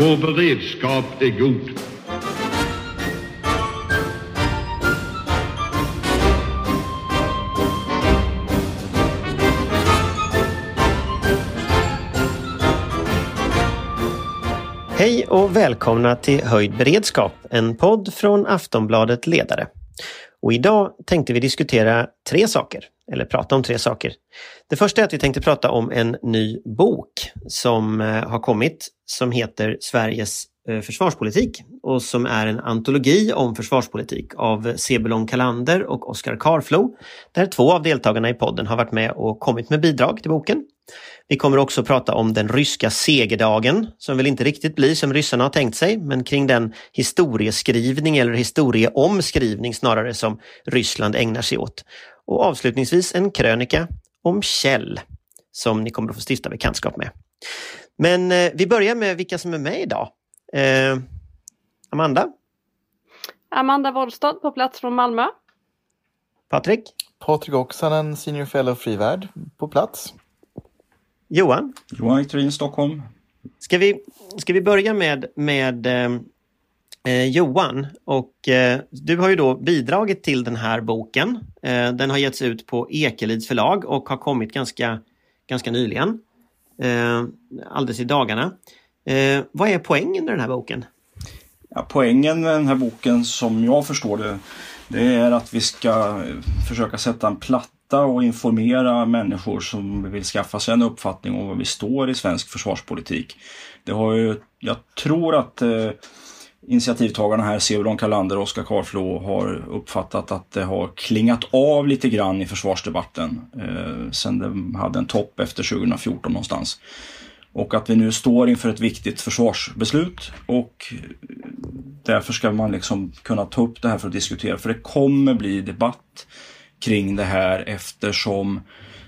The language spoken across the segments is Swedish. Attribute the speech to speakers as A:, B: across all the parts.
A: Vår beredskap är god.
B: Hej och välkomna till Höjd beredskap, en podd från Aftonbladet Ledare. Och idag tänkte vi diskutera tre saker, eller prata om tre saker. Det första är att vi tänkte prata om en ny bok som eh, har kommit som heter Sveriges Eh, försvarspolitik och som är en antologi om försvarspolitik av Sebulon Kalander och Oskar Karflo, där två av deltagarna i podden har varit med och kommit med bidrag till boken. Vi kommer också prata om den ryska segerdagen, som väl inte riktigt blir som ryssarna har tänkt sig, men kring den historieskrivning eller historieomskrivning snarare som Ryssland ägnar sig åt. Och avslutningsvis en krönika om Kjell, som ni kommer att få stifta bekantskap med. Men eh, vi börjar med vilka som är med idag. Eh, Amanda?
C: Amanda Wollstad på plats från Malmö.
B: Patrik?
D: Patrik Oksanen, Senior Fellow Frivärd, på plats.
B: Johan?
E: Johan Victorin, Stockholm.
B: Ska vi, ska vi börja med, med eh, eh, Johan? Och, eh, du har ju då bidragit till den här boken. Eh, den har getts ut på Ekelids förlag och har kommit ganska, ganska nyligen. Eh, alldeles i dagarna. Eh, vad är poängen med den här boken?
E: Ja, poängen med den här boken som jag förstår det, det är att vi ska eh, försöka sätta en platta och informera människor som vill skaffa sig en uppfattning om var vi står i svensk försvarspolitik. Det har ju, jag tror att eh, initiativtagarna här, Severon Kalander och Oskar Karlflo, har uppfattat att det har klingat av lite grann i försvarsdebatten eh, sen de hade en topp efter 2014 någonstans. Och att vi nu står inför ett viktigt försvarsbeslut och därför ska man liksom kunna ta upp det här för att diskutera. För det kommer bli debatt kring det här eftersom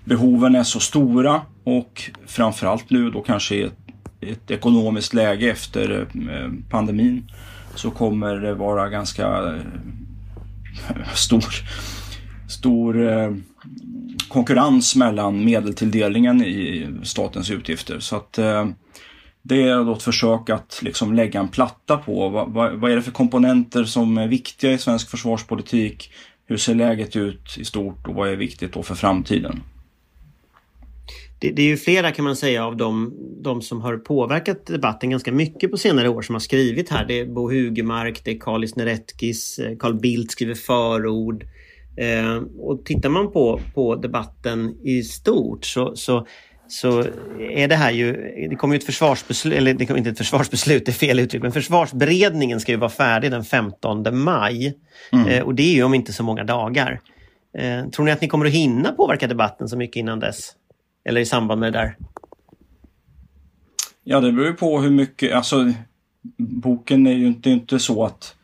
E: behoven är så stora och framförallt nu då kanske i ett, ett ekonomiskt läge efter eh, pandemin så kommer det vara ganska eh, stor, stor eh, konkurrens mellan medeltilldelningen i statens utgifter. Så att eh, det är då ett försök att liksom lägga en platta på vad, vad, vad, är det för komponenter som är viktiga i svensk försvarspolitik? Hur ser läget ut i stort och vad är viktigt då för framtiden?
B: Det, det, är ju flera kan man säga av de, de, som har påverkat debatten ganska mycket på senare år som har skrivit här. Det är Bo Hugemark, det är Karlis Neretkis, eh, Carl Bildt skriver förord. Eh, och tittar man på, på debatten i stort så, så så är det här ju, det kommer ju ett försvarsbeslut, eller det kommer inte ett försvarsbeslut, det är fel uttryck, men försvarsberedningen ska ju vara färdig den 15 maj. Mm. Eh, och det är ju om inte så många dagar. Eh, tror ni att ni kommer att hinna påverka debatten så mycket innan dess? Eller i samband med det där?
E: Ja, det beror ju på hur mycket, alltså boken är ju inte, inte så att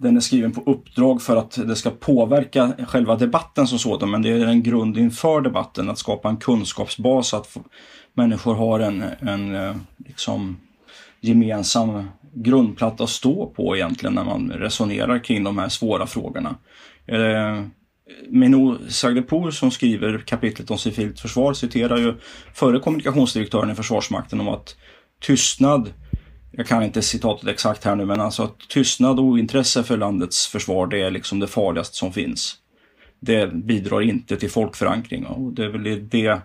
E: den är skriven på uppdrag för att det ska påverka själva debatten som sådan, men det är en grund inför debatten, att skapa en kunskapsbas så att människor har en, en eh, liksom, gemensam grundplatta att stå på egentligen när man resonerar kring de här svåra frågorna. Eh, Minou Sagdepour som skriver kapitlet om civilt försvar citerar ju förre kommunikationsdirektören i Försvarsmakten om att tystnad jag kan inte citatet exakt här nu, men alltså att tystnad och ointresse för landets försvar, det är liksom det farligaste som finns. Det bidrar inte till folkförankring och det är väl i det,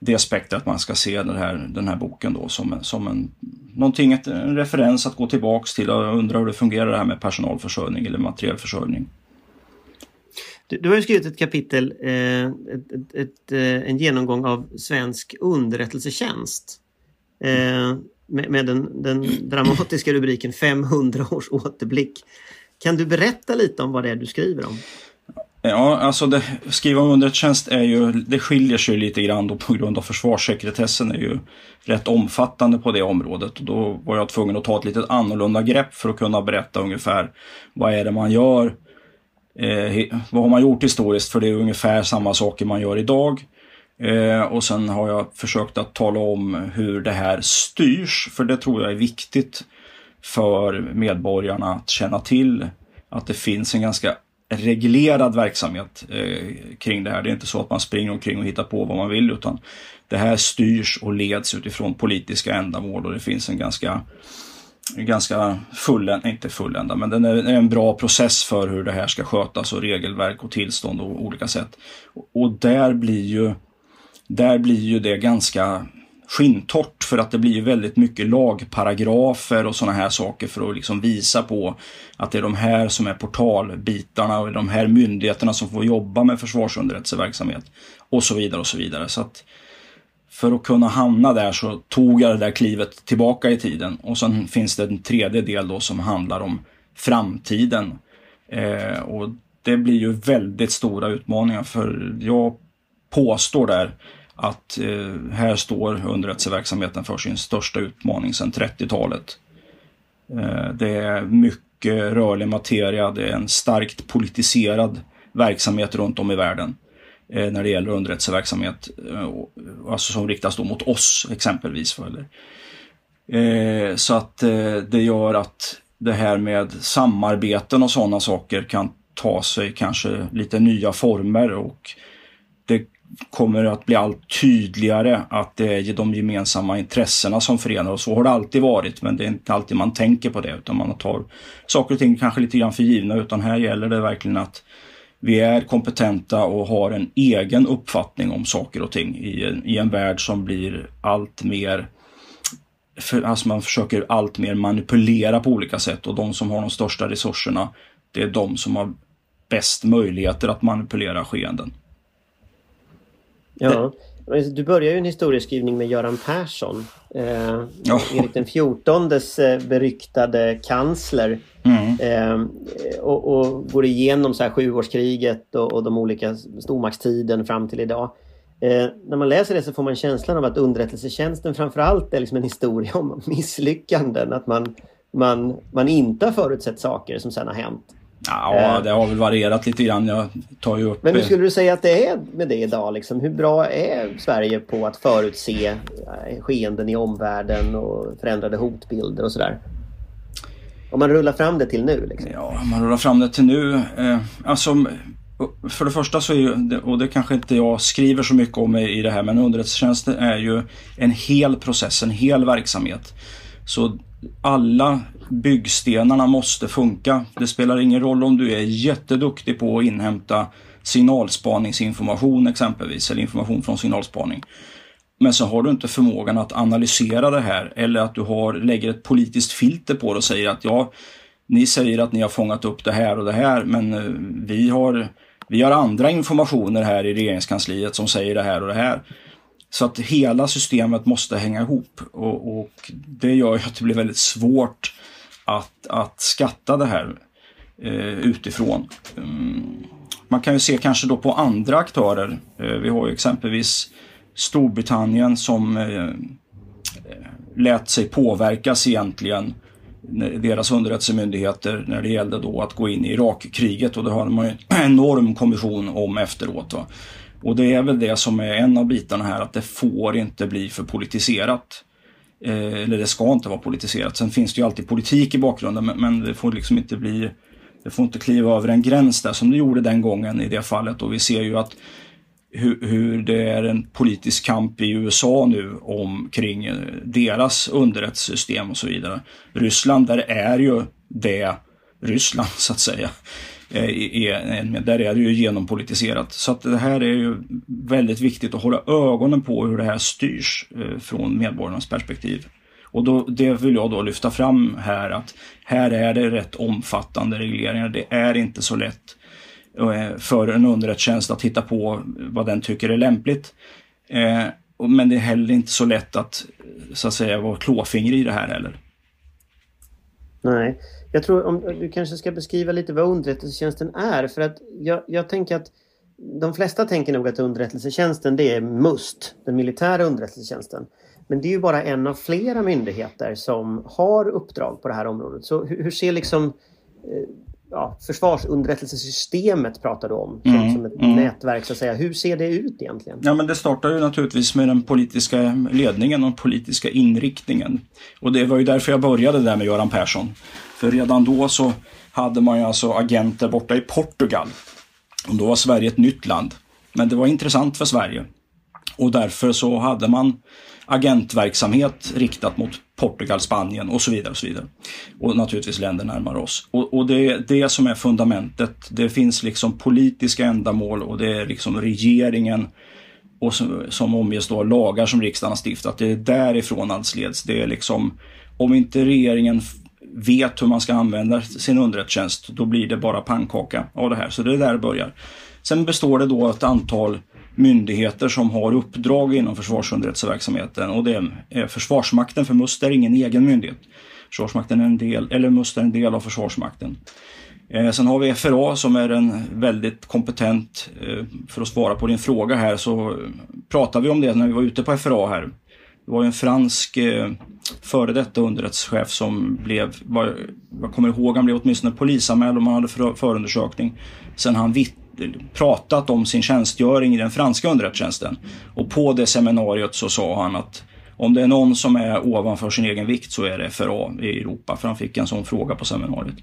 E: det spektrat man ska se den här, den här boken då som, som en, någonting, en referens att gå tillbaks till och undra hur det fungerar det här med personalförsörjning eller materiellförsörjning.
B: Du, du har skrivit ett kapitel, eh, ett, ett, ett, eh, en genomgång av svensk underrättelsetjänst. Eh, med, med den, den, dramatiska rubriken 500 års återblick. Kan du berätta lite om vad det är du skriver om?
E: Ja, alltså det, skriva om underrättelsetjänst är ju, det skiljer sig lite grann då på grund av försvarssekretessen är ju rätt omfattande på det området. Då var jag tvungen att ta ett lite annorlunda grepp för att kunna berätta ungefär vad är det man gör, eh, vad har man gjort historiskt, för det är ungefär samma saker man gör idag. Eh, och sen har jag försökt att tala om hur det här styrs, för det tror jag är viktigt för medborgarna att känna till att det finns en ganska reglerad verksamhet eh, kring det här. Det är inte så att man springer omkring och hittar på vad man vill utan det här styrs och leds utifrån politiska ändamål och det finns en ganska ganska fullända, inte fullända, men den är en bra process för hur det här ska skötas och regelverk och tillstånd och olika sätt. Och där blir ju, där blir ju det ganska skintort för att det blir väldigt mycket lagparagrafer och sådana här saker för att liksom visa på att det är de här som är portalbitarna och de här myndigheterna som får jobba med försvarsunderrättelseverksamhet och så vidare och så vidare. Så att för att kunna hamna där så tog jag det där klivet tillbaka i tiden och sen finns det en tredje del då som handlar om framtiden. Eh, och det blir ju väldigt stora utmaningar för jag påstår där att eh, här står underrättelseverksamheten för sin största utmaning sedan 30-talet. Eh, det är mycket rörlig materia, det är en starkt politiserad verksamhet runt om i världen eh, när det gäller underrättelseverksamhet, eh, alltså som riktas då mot oss exempelvis. Eller, eh, så att eh, det gör att det här med samarbeten och sådana saker kan ta sig kanske lite nya former och det kommer att bli allt tydligare att det är de gemensamma intressena som förenar oss. Så har det alltid varit, men det är inte alltid man tänker på det, utan man tar saker och ting kanske lite grann för givna, utan här gäller det verkligen att vi är kompetenta och har en egen uppfattning om saker och ting i en, i en värld som blir allt mer för, alltså man försöker allt mer manipulera på olika sätt och de som har de största resurserna det är de som har bäst möjligheter att manipulera skeenden.
B: Ja, du börjar ju en historieskrivning med Göran Persson. Eh, ja. Erik den XIVs eh, beryktade kansler. Mm. Eh, och, och, går igenom så här sjuårskriget och, och de olika stormaktstiden fram till idag. Eh, när man läser det så får man känslan av att underrättelsetjänsten framförallt är liksom en historia om misslyckanden. Att man, man, man inte har förutsett saker som sedan har hänt.
E: Ja, eh. det har väl varierat lite grann. Jag tar ju upp...
B: Men hur skulle du säga att det är med det idag? Liksom? Hur bra är Sverige på att förutse eh, skeenden i omvärlden och förändrade hotbilder och sådär? Om man rullar fram det till nu? Liksom.
E: Ja, om man rullar fram det till nu. Eh, alltså, för det första så är ju, och det kanske inte jag skriver så mycket om i det här, men underrättelsetjänsten är ju en hel process, en hel verksamhet. Så alla byggstenarna måste funka. Det spelar ingen roll om du är jätteduktig på att inhämta signalspaningsinformation exempelvis, eller information från signalspaning. Men så har du inte förmågan att analysera det här eller att du har, lägger ett politiskt filter på det och säger att ja, ni säger att ni har fångat upp det här och det här men eh, vi har, vi har andra informationer här i regeringskansliet som säger det här och det här. Så att hela systemet måste hänga ihop och, och det gör ju att det blir väldigt svårt att, att skatta det här eh, utifrån. Mm. Man kan ju se kanske då på andra aktörer. Eh, vi har ju exempelvis Storbritannien som eh, eh lät sig påverkas egentligen deras underrättelsemyndigheter när det gällde då att gå in i Irakkriget och det har man ju en enorm kommission om efteråt. Va? Och det är väl det som är en av bitarna här att det får inte bli för politiserat. Eh, eller det ska inte vara politiserat. Sen finns det ju alltid politik i bakgrunden men, men, det får liksom inte bli det får inte kliva över en gräns där som det gjorde den gången i det fallet och vi ser ju att hur, hur det är en politisk kamp i USA nu om kring eh, deras underrättelsesystem och så vidare. Ryssland, där är ju det Ryssland så att säga. Eh, är, där är det ju genompolitiserat. Så att det här är ju väldigt viktigt att hålla ögonen på hur det här styrs eh, från medborgarnas perspektiv. Och då, det vill jag då lyfta fram här att här är det rätt omfattande regleringar. Det är inte så lätt eh, för en underrättelsetjänst att hitta på vad den tycker är lämpligt. Men det är heller inte så lätt att så att säga vara klåfingrig i det här heller.
B: Nej, jag tror om du kanske ska beskriva lite vad underrättelsetjänsten är för att jag, jag tänker att de flesta tänker nog att underrättelsetjänsten det är MUST, den militära underrättelsetjänsten. Men det är ju bara en av flera myndigheter som har uppdrag på det här området. Så hur, hur ser liksom eh, ja, försvarsunderrättelsesystemet pratar du om som, mm, som ett mm. nätverk så att säga. Hur ser det ut egentligen?
E: Ja men det startar ju naturligtvis med den politiska ledningen och den politiska inriktningen. Och det var ju därför jag började där med Göran Persson. För redan då så hade man ju alltså agenter borta i Portugal. Och då var Sverige ett nytt land. Men det var intressant för Sverige. Och därför så hade man agentverksamhet riktat mot Portugal, Spanien och så vidare. Och så vidare. Och naturligtvis länder närmare oss. Och, och det är det som är fundamentet. Det finns liksom politiska ändamål och det är liksom regeringen och som, som omges av lagar som riksdagen har stiftat. Det är därifrån allt leds. Det är liksom, om inte regeringen vet hur man ska använda sin underrättelsetjänst, då blir det bara pannkaka av det här. Så det är där det börjar. Sen består det då ett antal myndigheter som har uppdrag inom försvarsunderrättelseverksamheten och det är eh, Försvarsmakten, för MUST är ingen egen myndighet. Försvarsmakten är en del, eller MUST är en del av Försvarsmakten. Eh, sen har vi FRA som är en väldigt kompetent, eh, för att svara på din fråga här så pratade vi om det när vi var ute på FRA här. Det var en fransk eh, före detta underrättelsechef som blev, jag kommer ihåg, han blev åtminstone polisanmäld om han hade för, förundersökning. Sen han vitt pratat om sin tjänstgöring i den franska underrättelsetjänsten. Och på det seminariet så sa han att om det är någon som är ovanför sin egen vikt så är det FRA i Europa. För han fick en sån fråga på seminariet.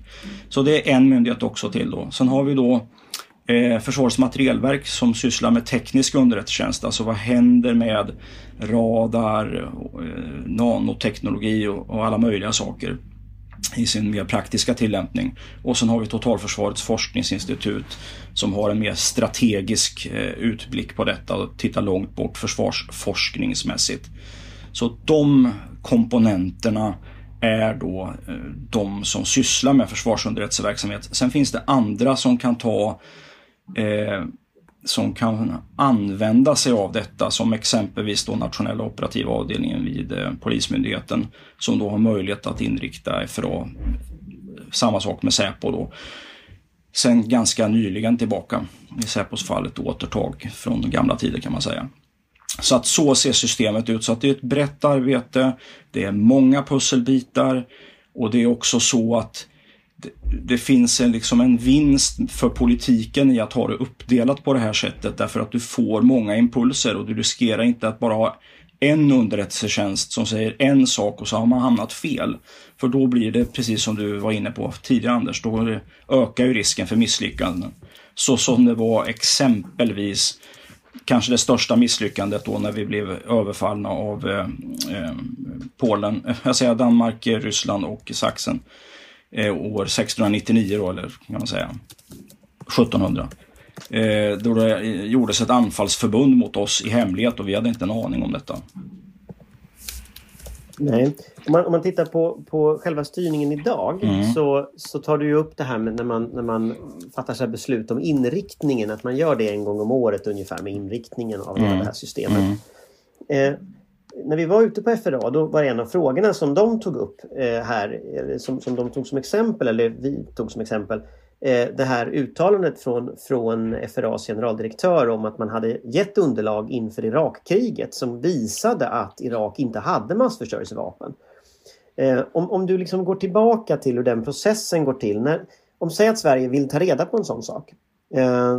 E: Så det är en myndighet också till då. Sen har vi då eh, Försvarets materielverk som sysslar med teknisk underrättelsetjänst. Alltså vad händer med radar, eh, nanoteknologi och, och alla möjliga saker i sin mer praktiska tillämpning. Och sen har vi Totalförsvarets forskningsinstitut som har en mer strategisk eh, utblick på detta och tittar långt bort försvarsforskningsmässigt. Så de komponenterna är då eh, de som sysslar med försvarsunderrättelseverksamhet. Sen finns det andra som kan ta eh, som kan använda sig av detta som exempelvis då nationella operativa avdelningen vid eh, Polismyndigheten som då har möjlighet att inrikta FRA. Eh, samma sak med Säpo då. Sen ganska nyligen tillbaka i Säpos fall ett återtag från gamla tider kan man säga. Så att så ser systemet ut. Så att det är ett brett arbete. Det är många pusselbitar och det är också så att det, finns en, liksom en vinst för politiken i att ha det uppdelat på det här sättet därför att du får många impulser och du riskerar inte att bara ha en underrättelsetjänst som säger en sak och så har man hamnat fel. För då blir det precis som du var inne på tidigare Anders, då ökar ju risken för misslyckanden. Så som det var exempelvis kanske det största misslyckandet då när vi blev överfallna av eh, eh Polen, eh, jag säger Danmark, Ryssland och Sachsen eh, år 1699 då, eller kan man säga 1700. Eh, då det gjordes ett anfallsförbund mot oss i hemlighet och vi hade inte en aning om detta.
B: Nej. Om man, om man tittar på, på själva styrningen idag mm. så, så tar du ju upp det här med när man, när man fattar sig beslut om inriktningen, att man gör det en gång om året ungefär med inriktningen av mm. det här systemet. Mm. Eh, när vi var ute på FRA då var det en av frågorna som de tog upp eh, här, som, som de tog som exempel, eller vi tog som exempel, eh, det här uttalandet från, från FRAs generaldirektör om att man hade gett underlag inför Irakkriget som visade att Irak inte hade massförstörelsevapen. Eh, om, om du liksom går tillbaka till hur den processen går till. När, om säg att Sverige vill ta reda på en sån sak.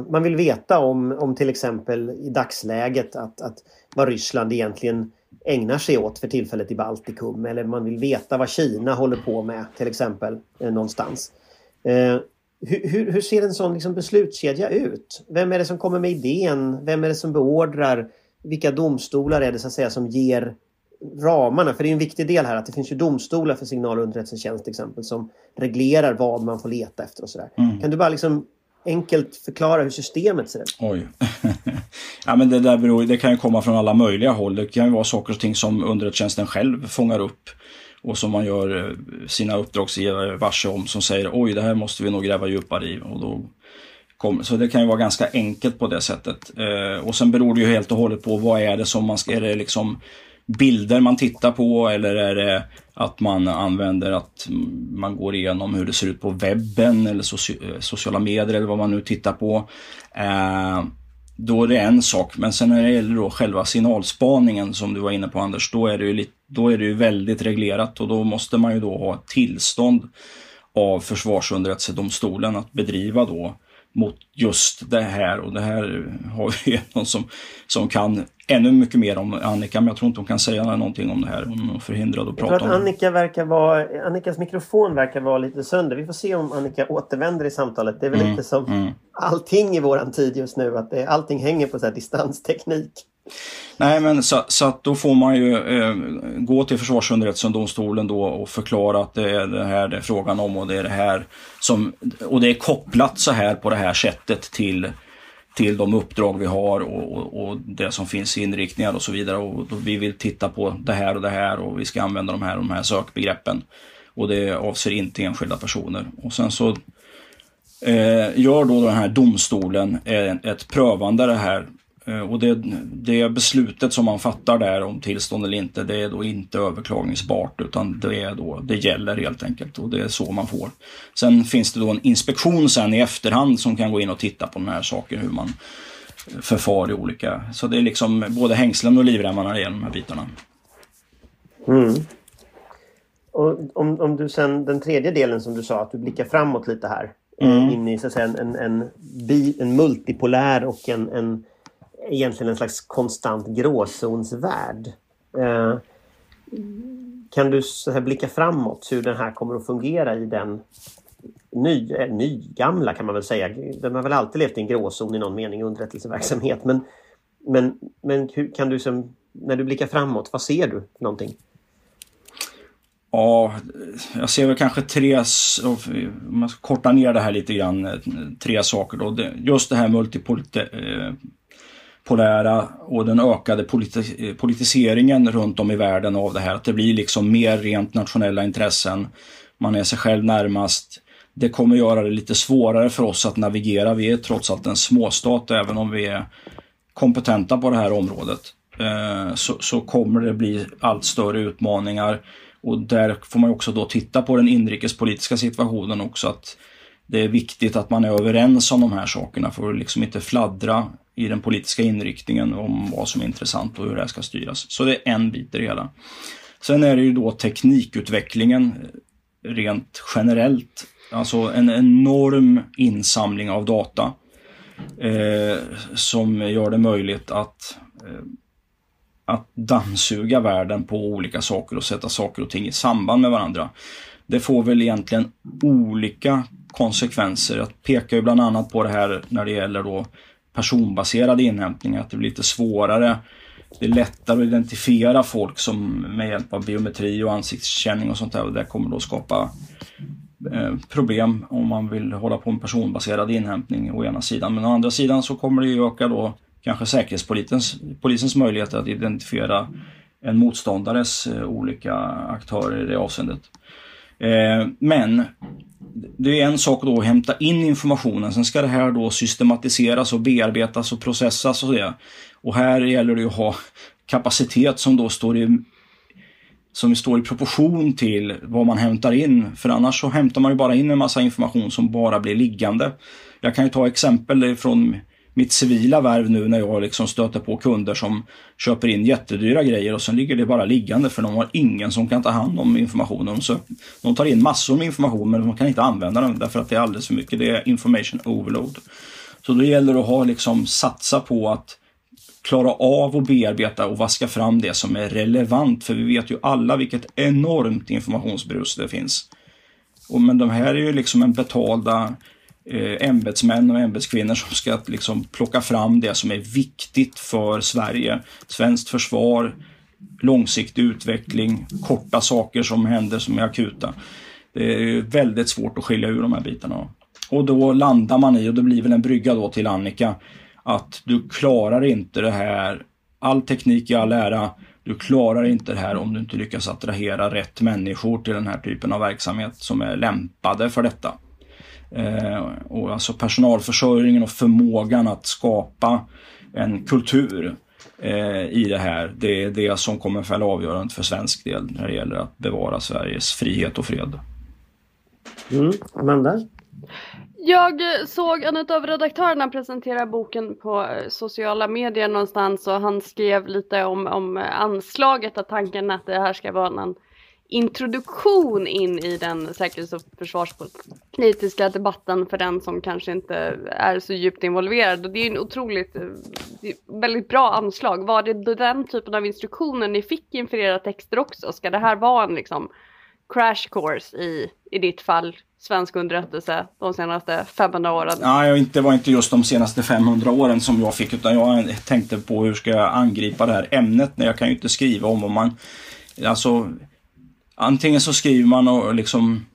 B: Man vill veta om, om till exempel i dagsläget att, att vad Ryssland egentligen ägnar sig åt för tillfället i Baltikum eller man vill veta vad Kina håller på med till exempel eh, någonstans. Eh, hur, hur, hur, ser en sån liksom beslutskedja ut? Vem är det som kommer med idén? Vem är det som beordrar? Vilka domstolar är det så att säga som ger ramarna? För det är en viktig del här att det finns ju domstolar för signal och underrättelsetjänst till exempel som reglerar vad man får leta efter och sådär. Mm. Kan du bara liksom enkelt förklara hur systemet ser ut?
E: Oj. ja, men det, där beror, det kan ju komma från alla möjliga håll. Det kan ju vara saker och ting som underrättelsetjänsten själv fångar upp och som man gör eh, sina uppdragsgivare varse om som säger oj det här måste vi nog gräva djupare i. Och då kom, så det kan ju vara ganska enkelt på det sättet. Eh, och sen beror det ju helt och hållet på vad är det som man ska, är det liksom bilder man tittar på eller är det att man använder att man går igenom hur det ser ut på webben eller eh, sociala medier eller vad man nu tittar på. Eh, då är det en sak, men sen när det gäller då själva signalspaningen som du var inne på Anders, då är det ju, då är det ju väldigt reglerat och då måste man ju då ha tillstånd av Försvarsunderrättelsedomstolen att bedriva då mot just det här och det här har vi någon som, som kan ännu mycket mer om Annika men jag tror inte hon kan säga någonting om det här. Hon är förhindrad att prata
B: jag tror
E: om
B: Annika verkar vara, Annikas mikrofon verkar vara lite sönder. Vi får se om Annika återvänder i samtalet. Det är väl mm, lite som mm. allting i våran tid just nu att det, allting hänger på så distansteknik.
E: Nej, men så, så att då får man ju eh, gå till Försvarsunderrättelsedomstolen då och förklara att det är det här det är frågan om och det är det här som, och det är kopplat så här på det här sättet till, till de uppdrag vi har och, och, och det som finns i inriktningar och så vidare. Och vi vill titta på det här och det här och vi ska använda de här och de här sökbegreppen. Och det avser inte enskilda personer. Och sen så eh, gör då den här domstolen eh, ett prövande det här och det, det beslutet som man fattar där om tillstånd eller inte, det är då inte överklagningsbart utan det, är då, det gäller helt enkelt och det är så man får. Sen finns det då en inspektion sen i efterhand som kan gå in och titta på den här saken, hur man förfar i olika... Så det är liksom både hängslen och livremmarna gäller de här bitarna.
B: Mm. Och om, om du sen den tredje delen som du sa, att du blickar framåt lite här. Mm. In i så att säga, en, en, en, en multipolär och en, en egentligen en slags konstant gråzonsvärld. Eh, kan du så här blicka framåt hur den här kommer att fungera i den ny, eh, nygamla kan man väl säga. De har väl alltid levt i en gråzon i någon mening, underrättelseverksamhet. Men, men, men hur kan du, som, när du blickar framåt, vad ser du för någonting?
E: Ja, jag ser väl kanske tre, om man ska korta ner det här lite grann, eh, tre saker då. Just det här multipolit eh, polära och den ökade politi politiseringen runt om i världen av det här. Att det blir liksom mer rent nationella intressen. Man är sig själv närmast. Det kommer göra det lite svårare för oss att navigera. Vi är trots allt en småstat även om vi är kompetenta på det här området. Eh, så, så kommer det bli allt större utmaningar. Och där får man också då titta på den inrikespolitiska situationen också. att Det är viktigt att man är överens om de här sakerna för att liksom inte fladdra i den politiska inriktningen om vad som är intressant och hur det här ska styras. Så det är en bit i det hela. Sen är det ju då teknikutvecklingen eh, rent generellt. Alltså en enorm insamling av data eh, som gör det möjligt att, eh, att dammsuga världen på olika saker och sätta saker och ting i samband med varandra. Det får väl egentligen olika konsekvenser. Jag pekar ju bland annat på det här när det gäller då personbaserad inhämtning, att det blir lite svårare. Det är lättare att identifiera folk som med hjälp av biometri och ansiktskänning och sånt där. Och det kommer då skapa eh, problem om man vill hålla på med personbaserad inhämtning å ena sidan. Men å andra sidan så kommer det ju öka då kanske säkerhetspolisens polisens möjligheter att identifiera en motståndares eh, olika aktörer i det avseendet. Eh, men det är en sak då att hämta in informationen. Sen ska det här då systematiseras och bearbetas och processas och det. Och här gäller det att ha kapacitet som då står i som står i proportion till vad man hämtar in. För annars så hämtar man ju bara in en massa information som bara blir liggande. Jag kan ju ta exempel från mitt civila värv nu när jag liksom stöter på kunder som köper in jättedyra grejer och sen ligger det bara liggande för de har ingen som kan ta hand om informationen. Så de tar in massor med information men de kan inte använda den därför att det är alldeles för mycket. Det är information overload. Så då gäller det att ha liksom satsa på att klara av att bearbeta och vaska fram det som är relevant. För vi vet ju alla vilket enormt informationsbrus det finns. Och, men de här är ju liksom en betalda eh, ämbetsmän och ämbetskvinnor som ska liksom plocka fram det som är viktigt för Sverige. Svenskt försvar, långsiktig utveckling, korta saker som händer som är akuta. Det är väldigt svårt att skilja ur de här bitarna. Och då landar man i, och det blir väl en brygga då till Annika, att du klarar inte det här. All teknik i all ära, du klarar inte det här om du inte lyckas attrahera rätt människor till den här typen av verksamhet som är lämpade för detta. Eh, och alltså personalförsörjningen och förmågan att skapa en kultur eh, i det här. Det är det som kommer fälla avgörandet för svensk del när det gäller att bevara Sveriges frihet och fred.
B: Mm. Amanda?
C: Jag såg en av redaktörerna presentera boken på eh, sociala medier någonstans och han skrev lite om, om anslaget och tanken att det här ska vara en introduktion in i den säkerhets och försvarspolitiska debatten för den som kanske inte är så djupt involverad. Och det är en otroligt, eh, väldigt bra anslag. Var det den typen av instruktioner ni fick inför era texter också? Ska det här vara en liksom crash course i, i ditt fall, svensk underrättelse de senaste 500 åren?
E: Nej, det var inte just de senaste 500 åren som jag fick utan jag tänkte på hur ska jag angripa det här ämnet när jag kan ju inte skriva om vad man Alltså antingen så skriver man och liksom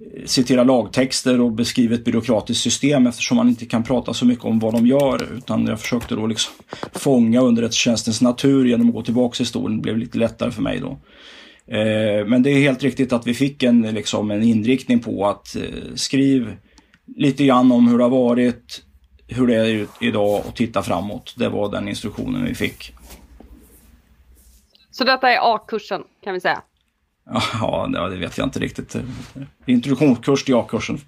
E: eh, citerar lagtexter och beskriver ett byråkratiskt system eftersom man inte kan prata så mycket om vad de gör utan jag försökte då liksom fånga underrättelsetjänstens natur genom att gå tillbaka i historien. Det blev lite lättare för mig då. Eh, men det är helt riktigt att vi fick en, liksom, en inriktning på att eh, skriv lite grann om hur det har varit, hur det är idag och titta framåt. Det var den instruktionen vi fick.
C: Så detta är A-kursen kan vi säga?
E: Ja, det vet jag inte riktigt. Introduktionskurs till A-kursen.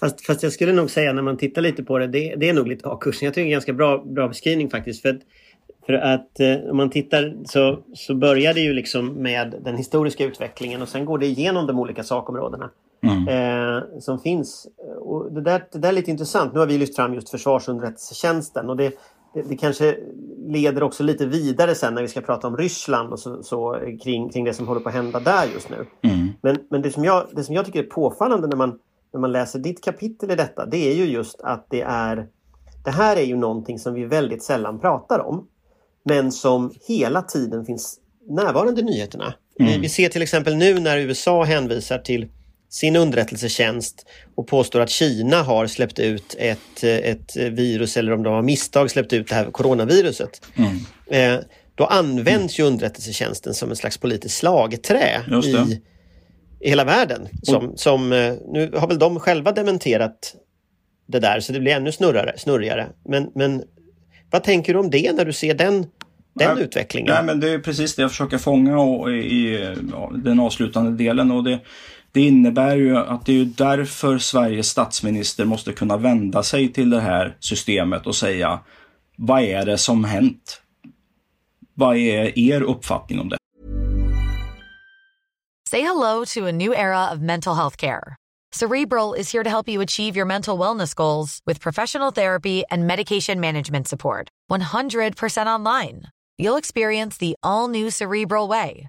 B: Fast, fast jag skulle nog säga när man tittar lite på det, det, det är nog lite A-kursen. Jag tycker det är en ganska bra, bra beskrivning faktiskt. För att, för att eh, om man tittar så, så börjar det ju liksom med den historiska utvecklingen och sen går det igenom de olika sakområdena. Mm. Eh, som finns. Och det, där, det där är lite intressant. Nu har vi lyft fram just försvarsunderrättelsetjänsten och det, det, det, kanske leder också lite vidare sen när vi ska prata om Ryssland och så, så kring, kring det som håller på att hända där just nu. Mm. Men, men det, som jag, det som jag tycker är påfallande när man, när man läser ditt kapitel i detta det är ju just att det är Det här är ju någonting som vi väldigt sällan pratar om. Men som hela tiden finns närvarande i nyheterna. Mm. Vi ser till exempel nu när USA hänvisar till sin underrättelsetjänst och påstår att Kina har släppt ut ett, ett virus eller om de har misstag släppt ut det här coronaviruset. Mm. Eh, då används ju underrättelsetjänsten som en slags politiskt slagträ i, i hela världen. Som, som, eh, nu har väl de själva dementerat det där så det blir ännu snurrare, snurrigare. Men, men vad tänker du om det när du ser den den nej, utvecklingen?
E: Nej, men det är precis det jag försöker fånga och, i, i ja, den avslutande delen. Och det, det innebär ju att det är därför Sveriges statsminister måste kunna vända sig till det här systemet och säga vad är det som hänt? Vad är er uppfattning om det?
F: Say hello to a new era of mental health care. Cerebral is here to help you achieve your mental wellness goals with professional therapy and medication management support. 100% online. You'll experience the all new Cerebral way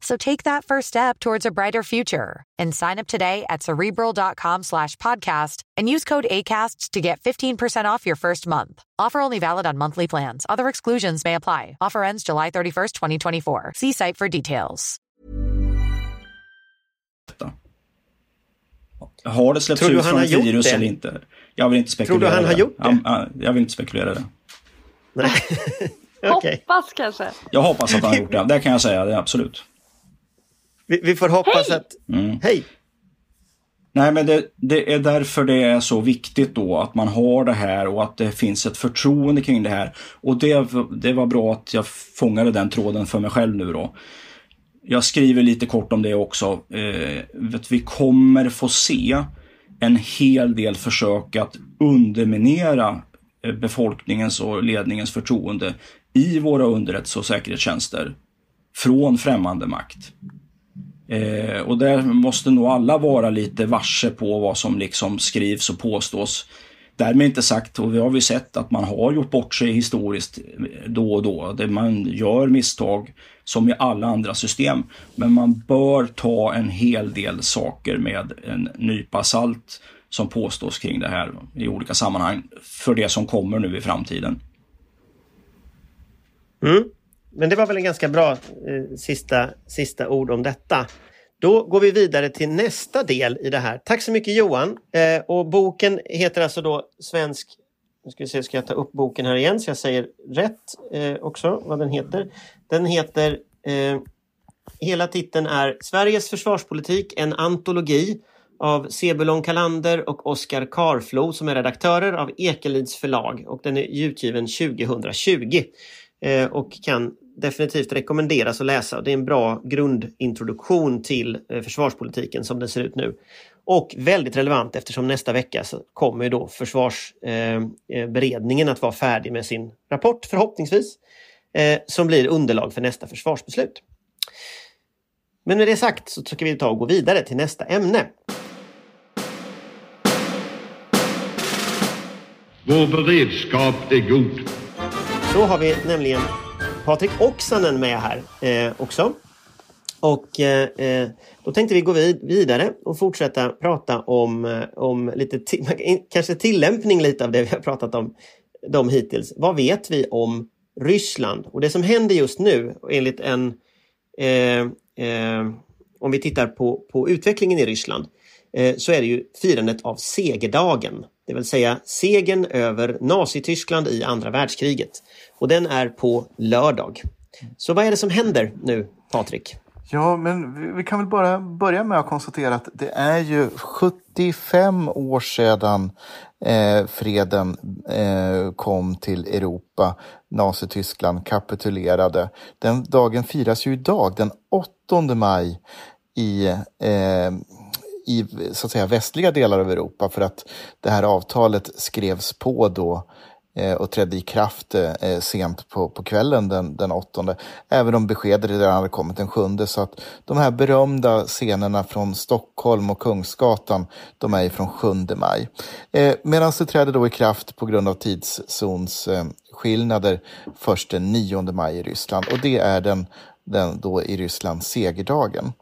F: So take that first step towards a brighter future and sign up today at cerebral.com slash podcast and use code ACasts to get 15% off your first month. Offer only valid on monthly plans. Other exclusions may apply. Offer ends July 31st, 2024. See site for details.
E: Har det släppts ut från ett virus eller inte? Jag vill inte spekulera.
B: Tror du han har gjort det?
E: Jag, jag vill inte spekulera det.
B: Nej.
C: okay. Hoppas kanske.
E: Jag hoppas att han har gjort det. Det kan jag säga, det är absolut.
B: Vi, vi får hoppas
C: Hej!
B: att... Mm. Hej!
E: Nej, men det, det, är därför det är så viktigt då att man har det här och att det finns ett förtroende kring det här. Och det, det var bra att jag fångade den tråden för mig själv nu då. Jag skriver lite kort om det också. Eh, vi kommer få se en hel del försök att underminera eh, befolkningens och ledningens förtroende i våra underrättelse och säkerhetstjänster från främmande makt. Eh, och där måste nog alla vara lite varse på vad som liksom skrivs och påstås. Därmed inte sagt, och vi har vi sett att man har gjort bort sig historiskt eh, då och då. Det man gör misstag som i alla andra system. Men man bör ta en hel del saker med en nypa salt som påstås kring det här i olika sammanhang för det som kommer nu i framtiden.
B: Mm. Men det var väl en ganska bra eh, sista, sista ord om detta. Då går vi vidare till nästa del i det här. Tack så mycket Johan. Eh, och boken heter alltså då Svensk... Nu ska vi se, ska jag ta upp boken här igen så jag säger rätt eh, också vad den heter. Den heter... Eh, hela titeln är Sveriges försvarspolitik, en antologi av Sebulon Kalander och Oskar Karflo som är redaktörer av Ekelids förlag och den är utgiven 2020 Eh, och kan definitivt rekommenderas att läsa. Det är en bra grundintroduktion till eh, försvarspolitiken som den ser ut nu. Och väldigt relevant eftersom nästa vecka så kommer då försvarsberedningen eh, att vara färdig med sin rapport förhoppningsvis. Som blir underlag för nästa försvarsbeslut. Men med det sagt så ska vi ta och gå vidare till nästa ämne.
A: Vår beredskap är god.
B: Då har vi nämligen Patrik Oksanen med här eh, också. Och eh, eh då tänkte vi gå vid vidare och fortsätta prata om, eh, om lite kanske tillämpning lite av det vi har pratat om de hittills. Vad vet vi om Ryssland? Och det som händer just nu enligt en eh, eh, om vi tittar på, på utvecklingen i Ryssland eh, så är det ju firandet av segerdagen. Det vill säga segern över Nazityskland i andra världskriget. Och den är på lördag. Så vad är det som händer nu, Patrik?
D: Ja, men vi kan väl bara börja med att konstatera att det är ju 75 år sedan eh, freden eh, kom till Europa. Nazityskland kapitulerade. Den dagen firas ju idag, den 8 maj i eh, i så att säga, västliga delar av Europa för att det här avtalet skrevs på då eh, och trädde i kraft eh, eh, sent på, på kvällen den, den åttonde. Även om beskedet redan hade kommit den sjunde. Så att de här berömda scenerna från Stockholm och Kungsgatan, de är från 7 maj. Eh, Medan det träder då i kraft på grund av tidszonsskillnader eh, först den 9 maj i Ryssland. Och det är den den då i Ryssland segerdagen.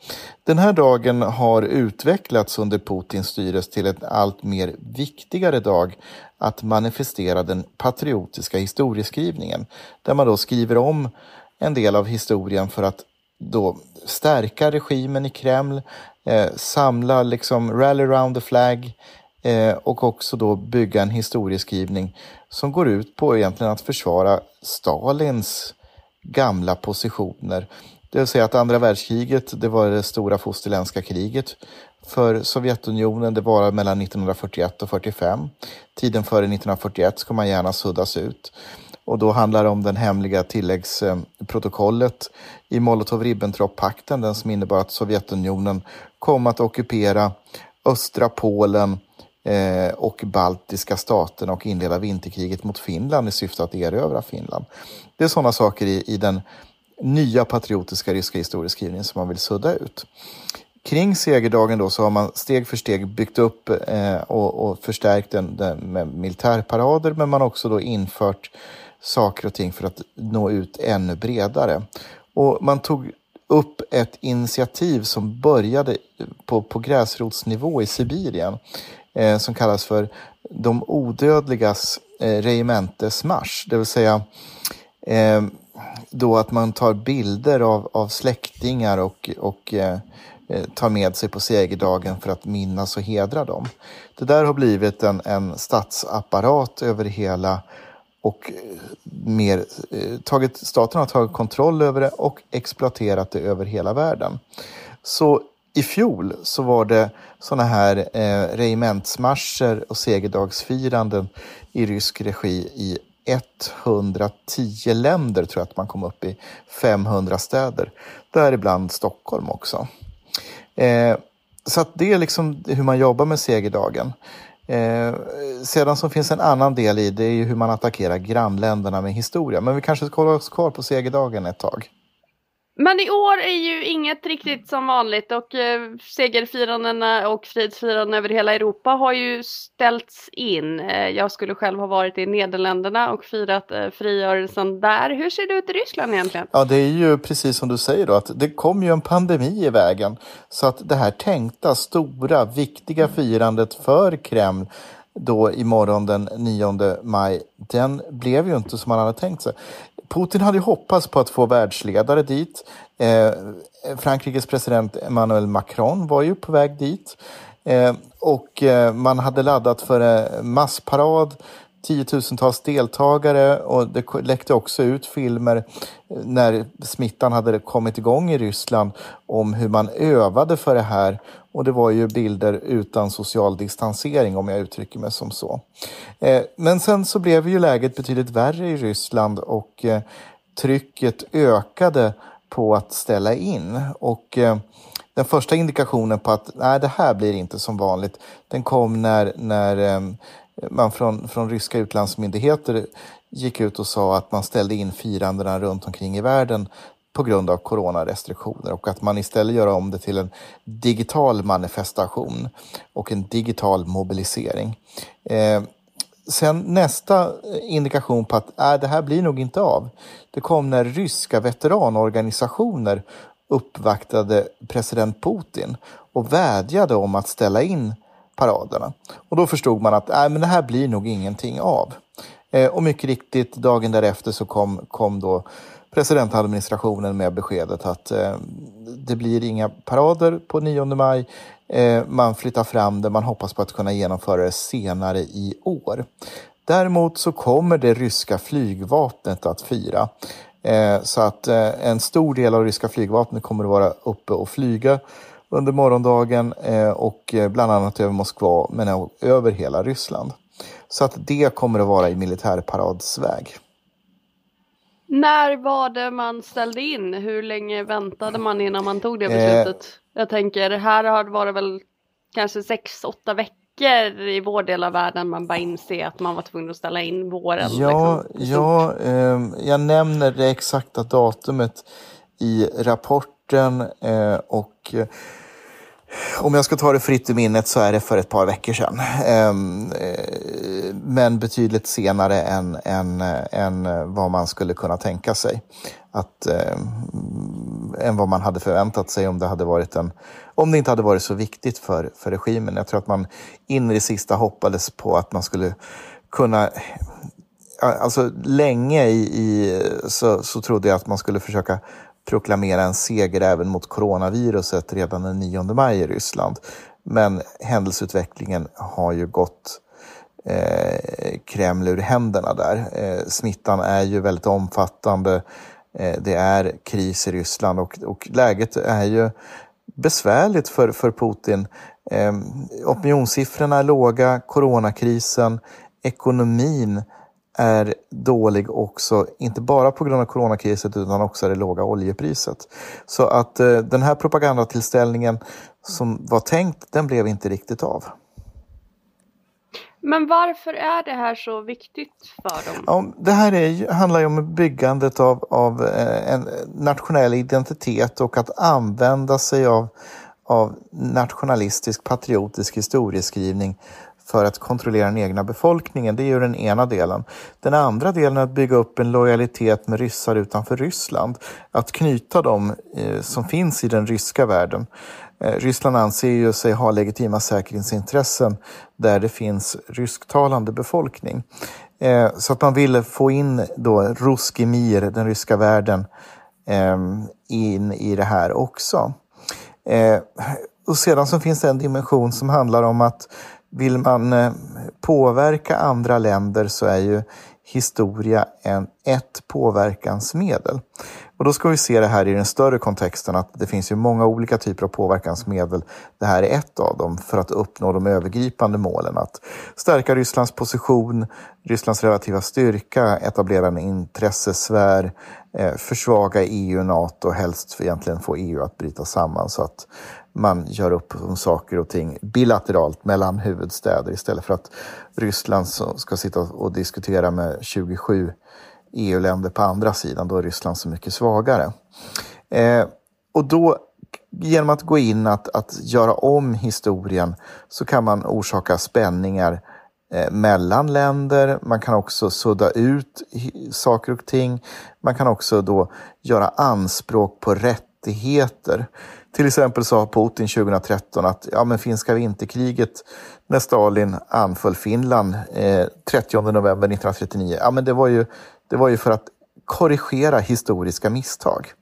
D: Den här dagen har utvecklats under Putins styres till en allt mer viktigare dag att manifestera den patriotiska historieskrivningen. Där man då skriver om en del av historien för att då stärka regimen i Kreml, eh, samla liksom rally around the flag eh, och också då bygga en historieskrivning som går ut på egentligen att försvara Stalins gamla positioner. Det vill säga att andra världskriget, det var det stora fosterländska kriget för Sovjetunionen. Det var mellan 1941 och 45. Tiden före 1941 ska man gärna suddas ut. Och då handlar det om den hemliga tilläggsprotokollet i Molotov-Ribbentrop-pakten, den som innebar att Sovjetunionen kom att ockupera östra Polen eh, och baltiska staterna och inleda vinterkriget mot Finland i syfte att erövra Finland. Det är sådana saker i, i den nya patriotiska ryska historieskrivningen som man vill sudda ut. Kring segerdagen då så har man steg för steg byggt upp eh, och, och, förstärkt den, den, med militärparader men man har också då infört saker och ting för att nå ut ännu bredare. Och man tog upp ett initiativ som började på, på gräsrotsnivå i Sibirien eh, som kallas för de odödligas eh, regementesmarsch. Det vill säga eh, då att man tar bilder av, av släktingar och, och eh, eh, tar med sig på segerdagen för att minnas och hedra dem. Det där har blivit en, en statsapparat över hela och eh, mer, eh, tagit, staten har tagit kontroll över det och exploaterat det över hela världen. Så i fjol så var det sådana här eh, regementsmarscher och segerdagsfiranden i rysk regi i 110 länder, tror jag att man kom upp i 500 städer. Däribland Stockholm också. Eh, så att det är liksom hur man jobbar med segerdagen. Eh, sedan så finns en annan del i det är ju hur man attackerar grannländerna med historia. Men vi kanske ska hålla oss kvar på segerdagen ett tag.
C: Men i år är ju inget riktigt som vanligt och eh, segerfirandena och fridsfirandena över hela Europa har ju ställts in. Eh, jag skulle själv ha varit i Nederländerna och firat eh, frigörelsen där. Hur ser det ut i Ryssland egentligen?
D: Ja, det är ju precis som du säger då att det kom ju en pandemi i vägen. Så att det här tänkta, stora, viktiga firandet för Kreml då imorgon den 9 maj, den blev ju inte som man hade tänkt sig. Putin hade hoppats på att få världsledare dit. Eh, Frankrikes president Emmanuel Macron var ju på väg dit. Eh, och eh, man hade laddat för en massparad tiotusentals deltagare och det läckte också ut filmer eh, när smittan hade kommit igång i Ryssland om hur man övade för det här. Och det var ju bilder utan social distansering om jag uttrycker mig som så. Eh, men sen så blev ju läget betydligt värre i Ryssland och eh, trycket ökade på att ställa in. Och den första indikationen på att nej, det här blir inte som vanligt, den kom när, när ehm, man från, från ryska utlandsmyndigheter gick ut och sa att man ställde in firandena runt omkring i världen på grund av coronarestriktioner och att man istället gör om det till en digital manifestation och en digital mobilisering. Eh, sen nästa indikation på att äh, det här blir nog inte av, det kom när ryska veteranorganisationer uppvaktade president Putin och vädjade om att ställa in paraderna. Och då förstod man att äh, men det här blir nog ingenting av. Eh, och mycket riktigt, dagen därefter så kom, kom då presidentadministrationen med beskedet att eh, det blir inga parader på 9 maj. Eh, man flyttar fram det, man hoppas på att kunna genomföra det senare i år. Däremot så kommer det ryska flygvapnet att fira. Eh, så att eh, en stor del av ryska flygvapnet kommer att vara uppe och flyga under morgondagen eh, och eh, bland annat över Moskva men över hela Ryssland. Så att det kommer att vara i militärparadsväg.
C: När var det man ställde in? Hur länge väntade man innan man tog det beslutet? Eh, jag tänker, här har det varit väl kanske sex, åtta veckor i vår del av världen man bara inser att man var tvungen att ställa in våren.
D: Ja, liksom. ja eh, jag nämner det exakta datumet i rapporten eh, och eh, om jag ska ta det fritt i minnet så är det för ett par veckor sedan. Ehm, eh, men betydligt senare än, än, än vad man skulle kunna tänka sig. Att, eh, än vad man hade förväntat sig om det, hade varit en, om det inte hade varit så viktigt för, för regimen. Jag tror att man in i det sista hoppades på att man skulle kunna eh, Alltså länge i, i så, så trodde jag att man skulle försöka proklamera en seger även mot coronaviruset redan den 9 maj i Ryssland. Men händelseutvecklingen har ju gått eh, Kreml ur händerna där. Eh, smittan är ju väldigt omfattande. Eh, det är kris i Ryssland och, och läget är ju besvärligt för, för Putin. Eh, opinionssiffrorna är låga, coronakrisen, ekonomin är dålig också, inte bara på grund av coronakrisen utan också det låga oljepriset. Så att eh, den här propagandatillställningen som var tänkt, den blev inte riktigt av.
C: Men varför är det här så viktigt för dem?
D: Ja, det här är, handlar ju om byggandet av, av eh, en nationell identitet och att använda sig av, av nationalistisk patriotisk historieskrivning för att kontrollera den egna befolkningen. Det är ju den ena delen. Den andra delen är att bygga upp en lojalitet med ryssar utanför Ryssland. Att knyta dem eh, som finns i den ryska världen. Eh, Ryssland anser ju sig ha legitima säkerhetsintressen där det finns rysktalande befolkning. Eh, så att man ville få in då Ruskimir, den ryska världen, ehm, in i det här också. Och sedan så finns det en dimension som handlar om att vill man eh, påverka andra länder så är ju historia en, ett påverkansmedel. Och då ska vi se det här i den större kontexten att det finns ju många olika typer av påverkansmedel. Det här är ett av dem för att uppnå de övergripande målen. Att stärka Rysslands position, Rysslands relativa styrka, etablera en intressesfär, eh, försvaga EU och NATO och helst egentligen få EU att bryta samman så att man gör upp om saker och ting bilateralt mellan huvudstäder istället för att Ryssland ska sitta och diskutera med 27 EU-länder på andra sidan. Då är Ryssland så mycket svagare. Eh, och då genom att gå in att, att göra om historien så kan man orsaka spänningar eh, mellan länder. Man kan också sudda ut saker och ting. Man kan också då göra anspråk på rättigheter. Till exempel sa Putin 2013 att ja, men finska vinterkriget när Stalin anföll Finland eh, 30 november 1939, ja, men det, var ju, det var ju för att korrigera historiska misstag.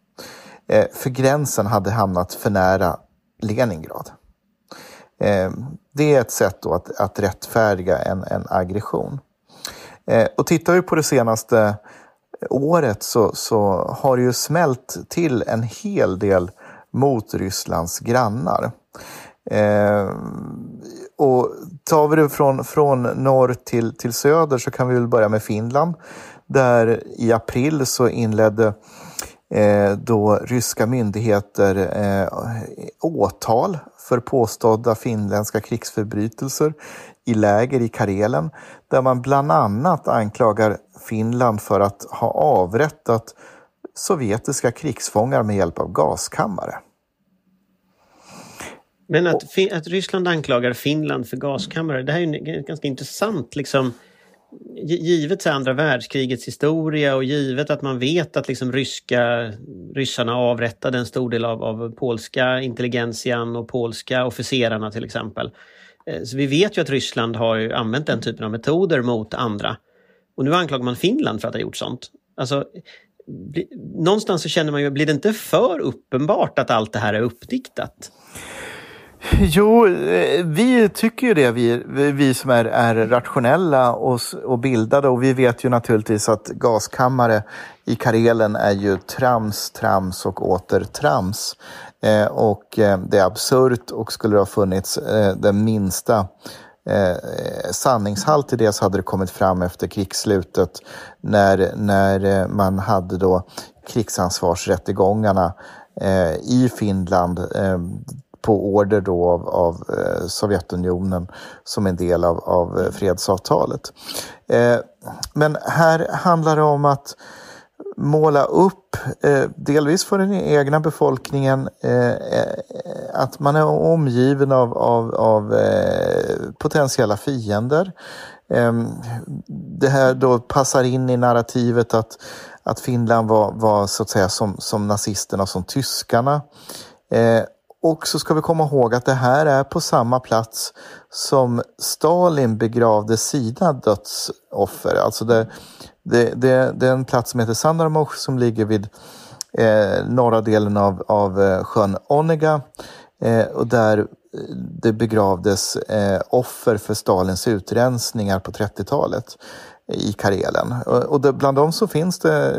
D: Eh, för gränsen hade hamnat för nära Leningrad. Eh, det är ett sätt då att, att rättfärdiga en, en aggression. Eh, och tittar vi på det senaste året så, så har det ju smält till en hel del mot Rysslands grannar. Eh, och tar vi det från, från norr till, till söder så kan vi väl börja med Finland. Där i april så inledde eh, då ryska myndigheter eh, åtal för påstådda finländska krigsförbrytelser i läger i Karelen där man bland annat anklagar Finland för att ha avrättat sovjetiska krigsfångar med hjälp av gaskammare.
B: Men att, att Ryssland anklagar Finland för gaskammare, det här är ju ganska intressant. Liksom, givet andra världskrigets historia och givet att man vet att liksom ryska, ryssarna avrättade en stor del av, av polska intelligentian och polska officerarna till exempel. Eh, så vi vet ju att Ryssland har använt den typen av metoder mot andra. Och nu anklagar man Finland för att ha gjort sånt. Alltså, bli, någonstans så känner man ju, blir det inte för uppenbart att allt det här är uppdiktat?
D: Jo, eh, vi tycker ju det, vi, vi som är, är rationella och, och bildade. Och vi vet ju naturligtvis att gaskammare i Karelen är ju trams, trams och åter trams. Eh, och eh, det är absurt och skulle det ha funnits eh, den minsta eh, sanningshalt i det så hade det kommit fram efter krigsslutet när, när eh, man hade då krigsansvarsrättegångarna eh, i Finland eh, på order då av, av eh, Sovjetunionen som en del av, av eh, fredsavtalet. Eh, men här handlar det om att måla upp, eh, delvis för den egna befolkningen, att man är omgiven av, av, av potentiella fiender. Ehm, det här då passar in i narrativet att, att Finland var, var så att säga som, som nazisterna, som tyskarna. Och så ska vi komma ihåg att det här är på samma plats som Stalin begravde sina dödsoffer. Alltså det, det, det, det är en plats som heter Sandarmoch som ligger vid eh, norra delen av, av eh, sjön Onega. Eh, och där eh, det begravdes eh, offer för Stalins utrensningar på 30-talet i Karelen. Och, och det, bland dem så finns det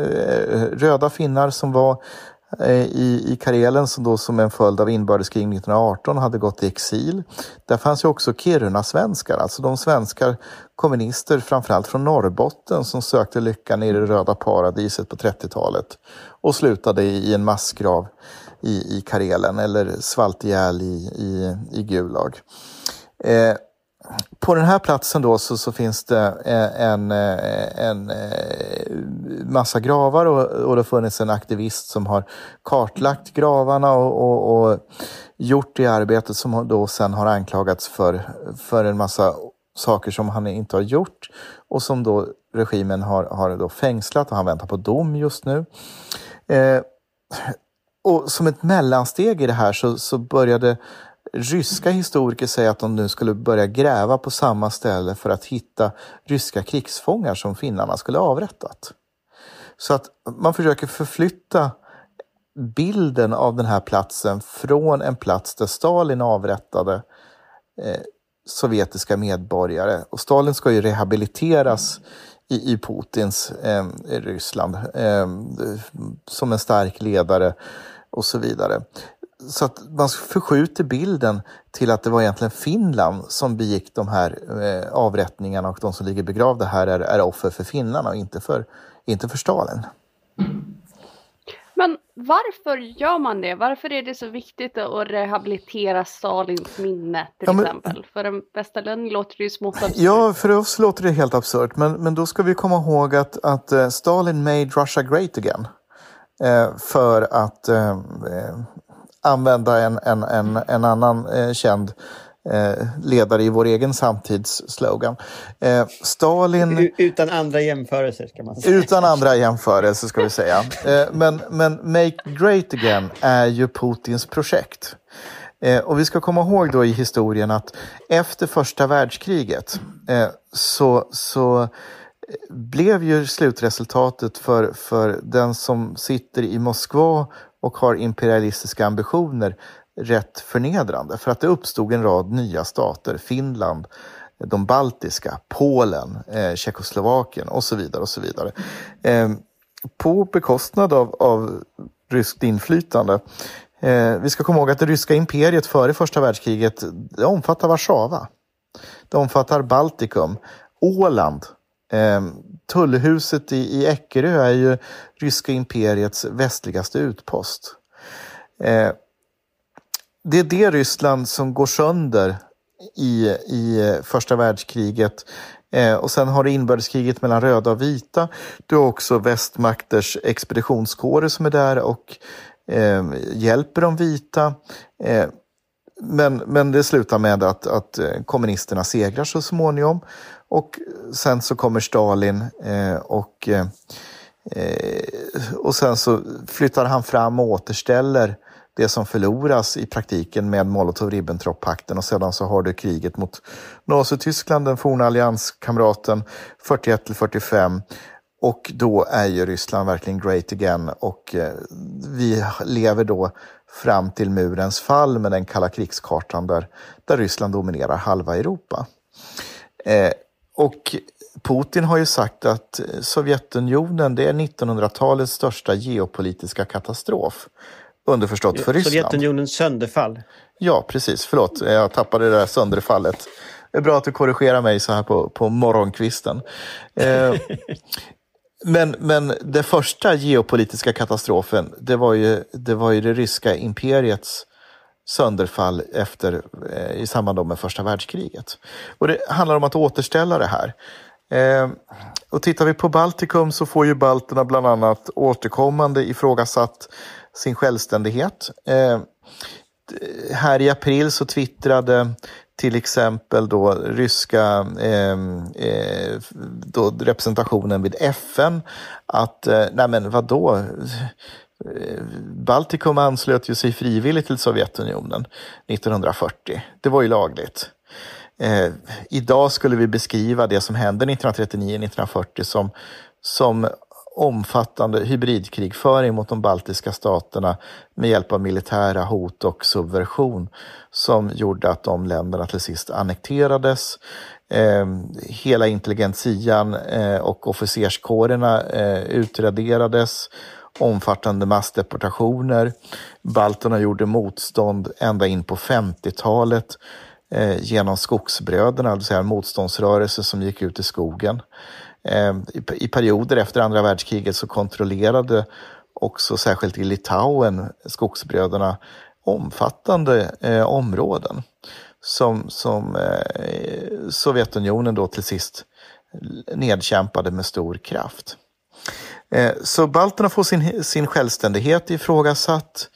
D: eh, röda finnar som var Eh, i, i Karelen som då som en följd av inbördeskrig 1918 hade gått i exil. Där fanns ju också Kiruna-svenskar, alltså de svenskar, kommunister framförallt från Norrbotten som sökte lyckan i det röda paradiset på 30-talet och slutade i, i en massgrav i, i Karelen eller svalt ihjäl i, i, i Gulag. Eh, på den här platsen då så, så finns det eh, en, eh, en, en massa gravar och, och det har funnits en aktivist som har kartlagt gravarna och, och, och gjort det arbetet som då sen har anklagats för, för en massa saker som han inte har gjort och som då regimen har, har då fängslat och han väntar på dom just nu. Eh, och som ett mellansteg i det här så, så började ryska historiker säger att de nu skulle börja gräva på samma ställe för att hitta ryska krigsfångar som finnarna skulle avrättat. Så att man försöker förflytta bilden av den här platsen från en plats där Stalin avrättade eh, sovjetiska medborgare. Och Stalin ska ju rehabiliteras i, i Putins eh, Ryssland eh, som en stark ledare och så vidare så att man förskjuter bilden till att det var egentligen Finland som begick de här eh, avrättningarna och de som ligger begravda här är, är offer för finnarna och inte för, inte för Stalin.
C: Men varför gör man det? Varför är det så viktigt att rehabilitera Stalins minne till ja, men, exempel? För en västerlänning låter det ju smått absurt.
D: Ja, för oss låter det helt absurt. Men, men då ska vi komma ihåg att, att uh, Stalin made Russia great again. Uh, för att uh, använda en, en, en, en annan eh, känd eh, ledare i vår egen samtidsslogan. Eh, Stalin...
B: Utan andra jämförelser kan man säga.
D: Utan andra jämförelser ska vi säga. Eh, men, men Make Great Again är ju Putins projekt. Eh, och vi ska komma ihåg då i historien att efter första världskriget eh, så, så blev ju slutresultatet för, för den som sitter i Moskva och har imperialistiska ambitioner rätt förnedrande. För att det uppstod en rad nya stater. Finland, de baltiska, Polen, eh, Tjeckoslovakien och så vidare. och så vidare. Eh, på bekostnad av, av ryskt inflytande. Eh, vi ska komma ihåg att det ryska imperiet före första världskriget det omfattar Warszawa. Det omfattar Baltikum, Åland. Eh, Tullhuset i, i Eckerö är ju ryska imperiets västligaste utpost. Eh, det är det Ryssland som går sönder i, i första världskriget. Eh, och sen har du inbördeskriget mellan röda och vita. Du har också västmakters expeditionskårer som är där och eh, hjälper de vita. Eh, men, men det slutar med att, att eh, kommunisterna segrar så småningom. Och sen så kommer Stalin eh, och, eh, och sen så flyttar han fram och återställer det som förloras i praktiken med Molotov-Ribbentrop-pakten och sedan så har du kriget mot Nazityskland, den forna allianskamraten, 41 till 45. Och då är ju Ryssland verkligen great again och eh, vi lever då fram till murens fall med den kalla krigskartan där, där Ryssland dominerar halva Europa. Eh, och Putin har ju sagt att Sovjetunionen det är 1900-talets största geopolitiska katastrof. Underförstått för Ryssland.
B: Sovjetunionens sönderfall.
D: Ja, precis. Förlåt, jag tappade det där sönderfallet. Det är bra att du korrigerar mig så här på, på morgonkvisten. Eh, men, men den första geopolitiska katastrofen, det var ju det, var ju det ryska imperiets sönderfall efter, eh, i samband med första världskriget. Och det handlar om att återställa det här. Eh, och tittar vi på Baltikum så får ju balterna bland annat återkommande ifrågasatt sin självständighet. Eh, här i april så twittrade till exempel då ryska ehm, eh, eh, då representationen vid FN att, eh, nej men vadå, Baltikum anslöt ju sig frivilligt till Sovjetunionen 1940. Det var ju lagligt. Eh, idag skulle vi beskriva det som hände 1939-1940 som, som omfattande hybridkrigföring mot de baltiska staterna med hjälp av militära hot och subversion som gjorde att de länderna till sist annekterades. Eh, hela intelligentian eh, och officerskårerna eh, utraderades. Omfattande massdeportationer. Balterna gjorde motstånd ända in på 50-talet eh, genom skogsbröderna, det vill säga en motståndsrörelse som gick ut i skogen. Eh, i, perioder efter andra världskriget så kontrollerade också särskilt i Litauen skogsbröderna omfattande eh, områden som, som eh, Sovjetunionen då till sist nedkämpade med stor kraft. Eh, så balterna får sin, sin självständighet ifrågasatt.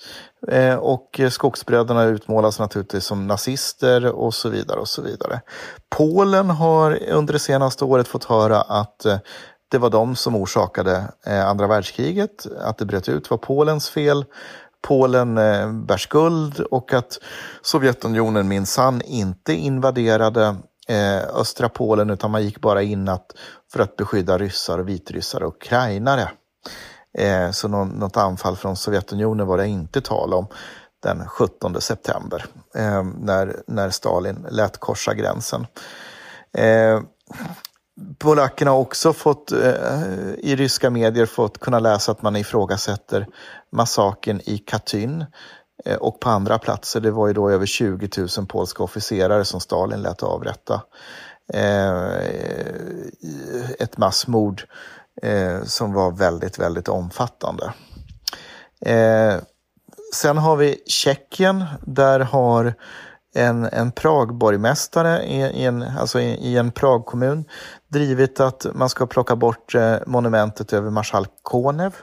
D: Eh, och skogsbröderna utmålas naturligtvis som nazister och så vidare. och så vidare. Polen har under det senaste året fått höra att eh, det var de som orsakade andra världskriget, att det bröt ut var Polens fel. Polen bär skuld och att Sovjetunionen minsann inte invaderade Eh, östra Polen utan man gick bara in att, för att beskydda ryssar, vitryssar och ukrainare. Eh, så någon, något anfall från Sovjetunionen var det inte tal om den 17 september eh, när, när Stalin lät korsa gränsen. Eh, polackerna har också fått eh, i ryska medier fått kunna läsa att man ifrågasätter massaken i Katyn Eh, och på andra platser. Det var ju då över 20 000 polska officerare som Stalin lät avrätta. Eh, ett massmord eh, som var väldigt, väldigt omfattande. Sen har vi Tjeckien. Där har en, en Pragborgmästare i, i, en, alltså i, i en Pragkommun drivit att man ska plocka bort monumentet över marskalk Konev.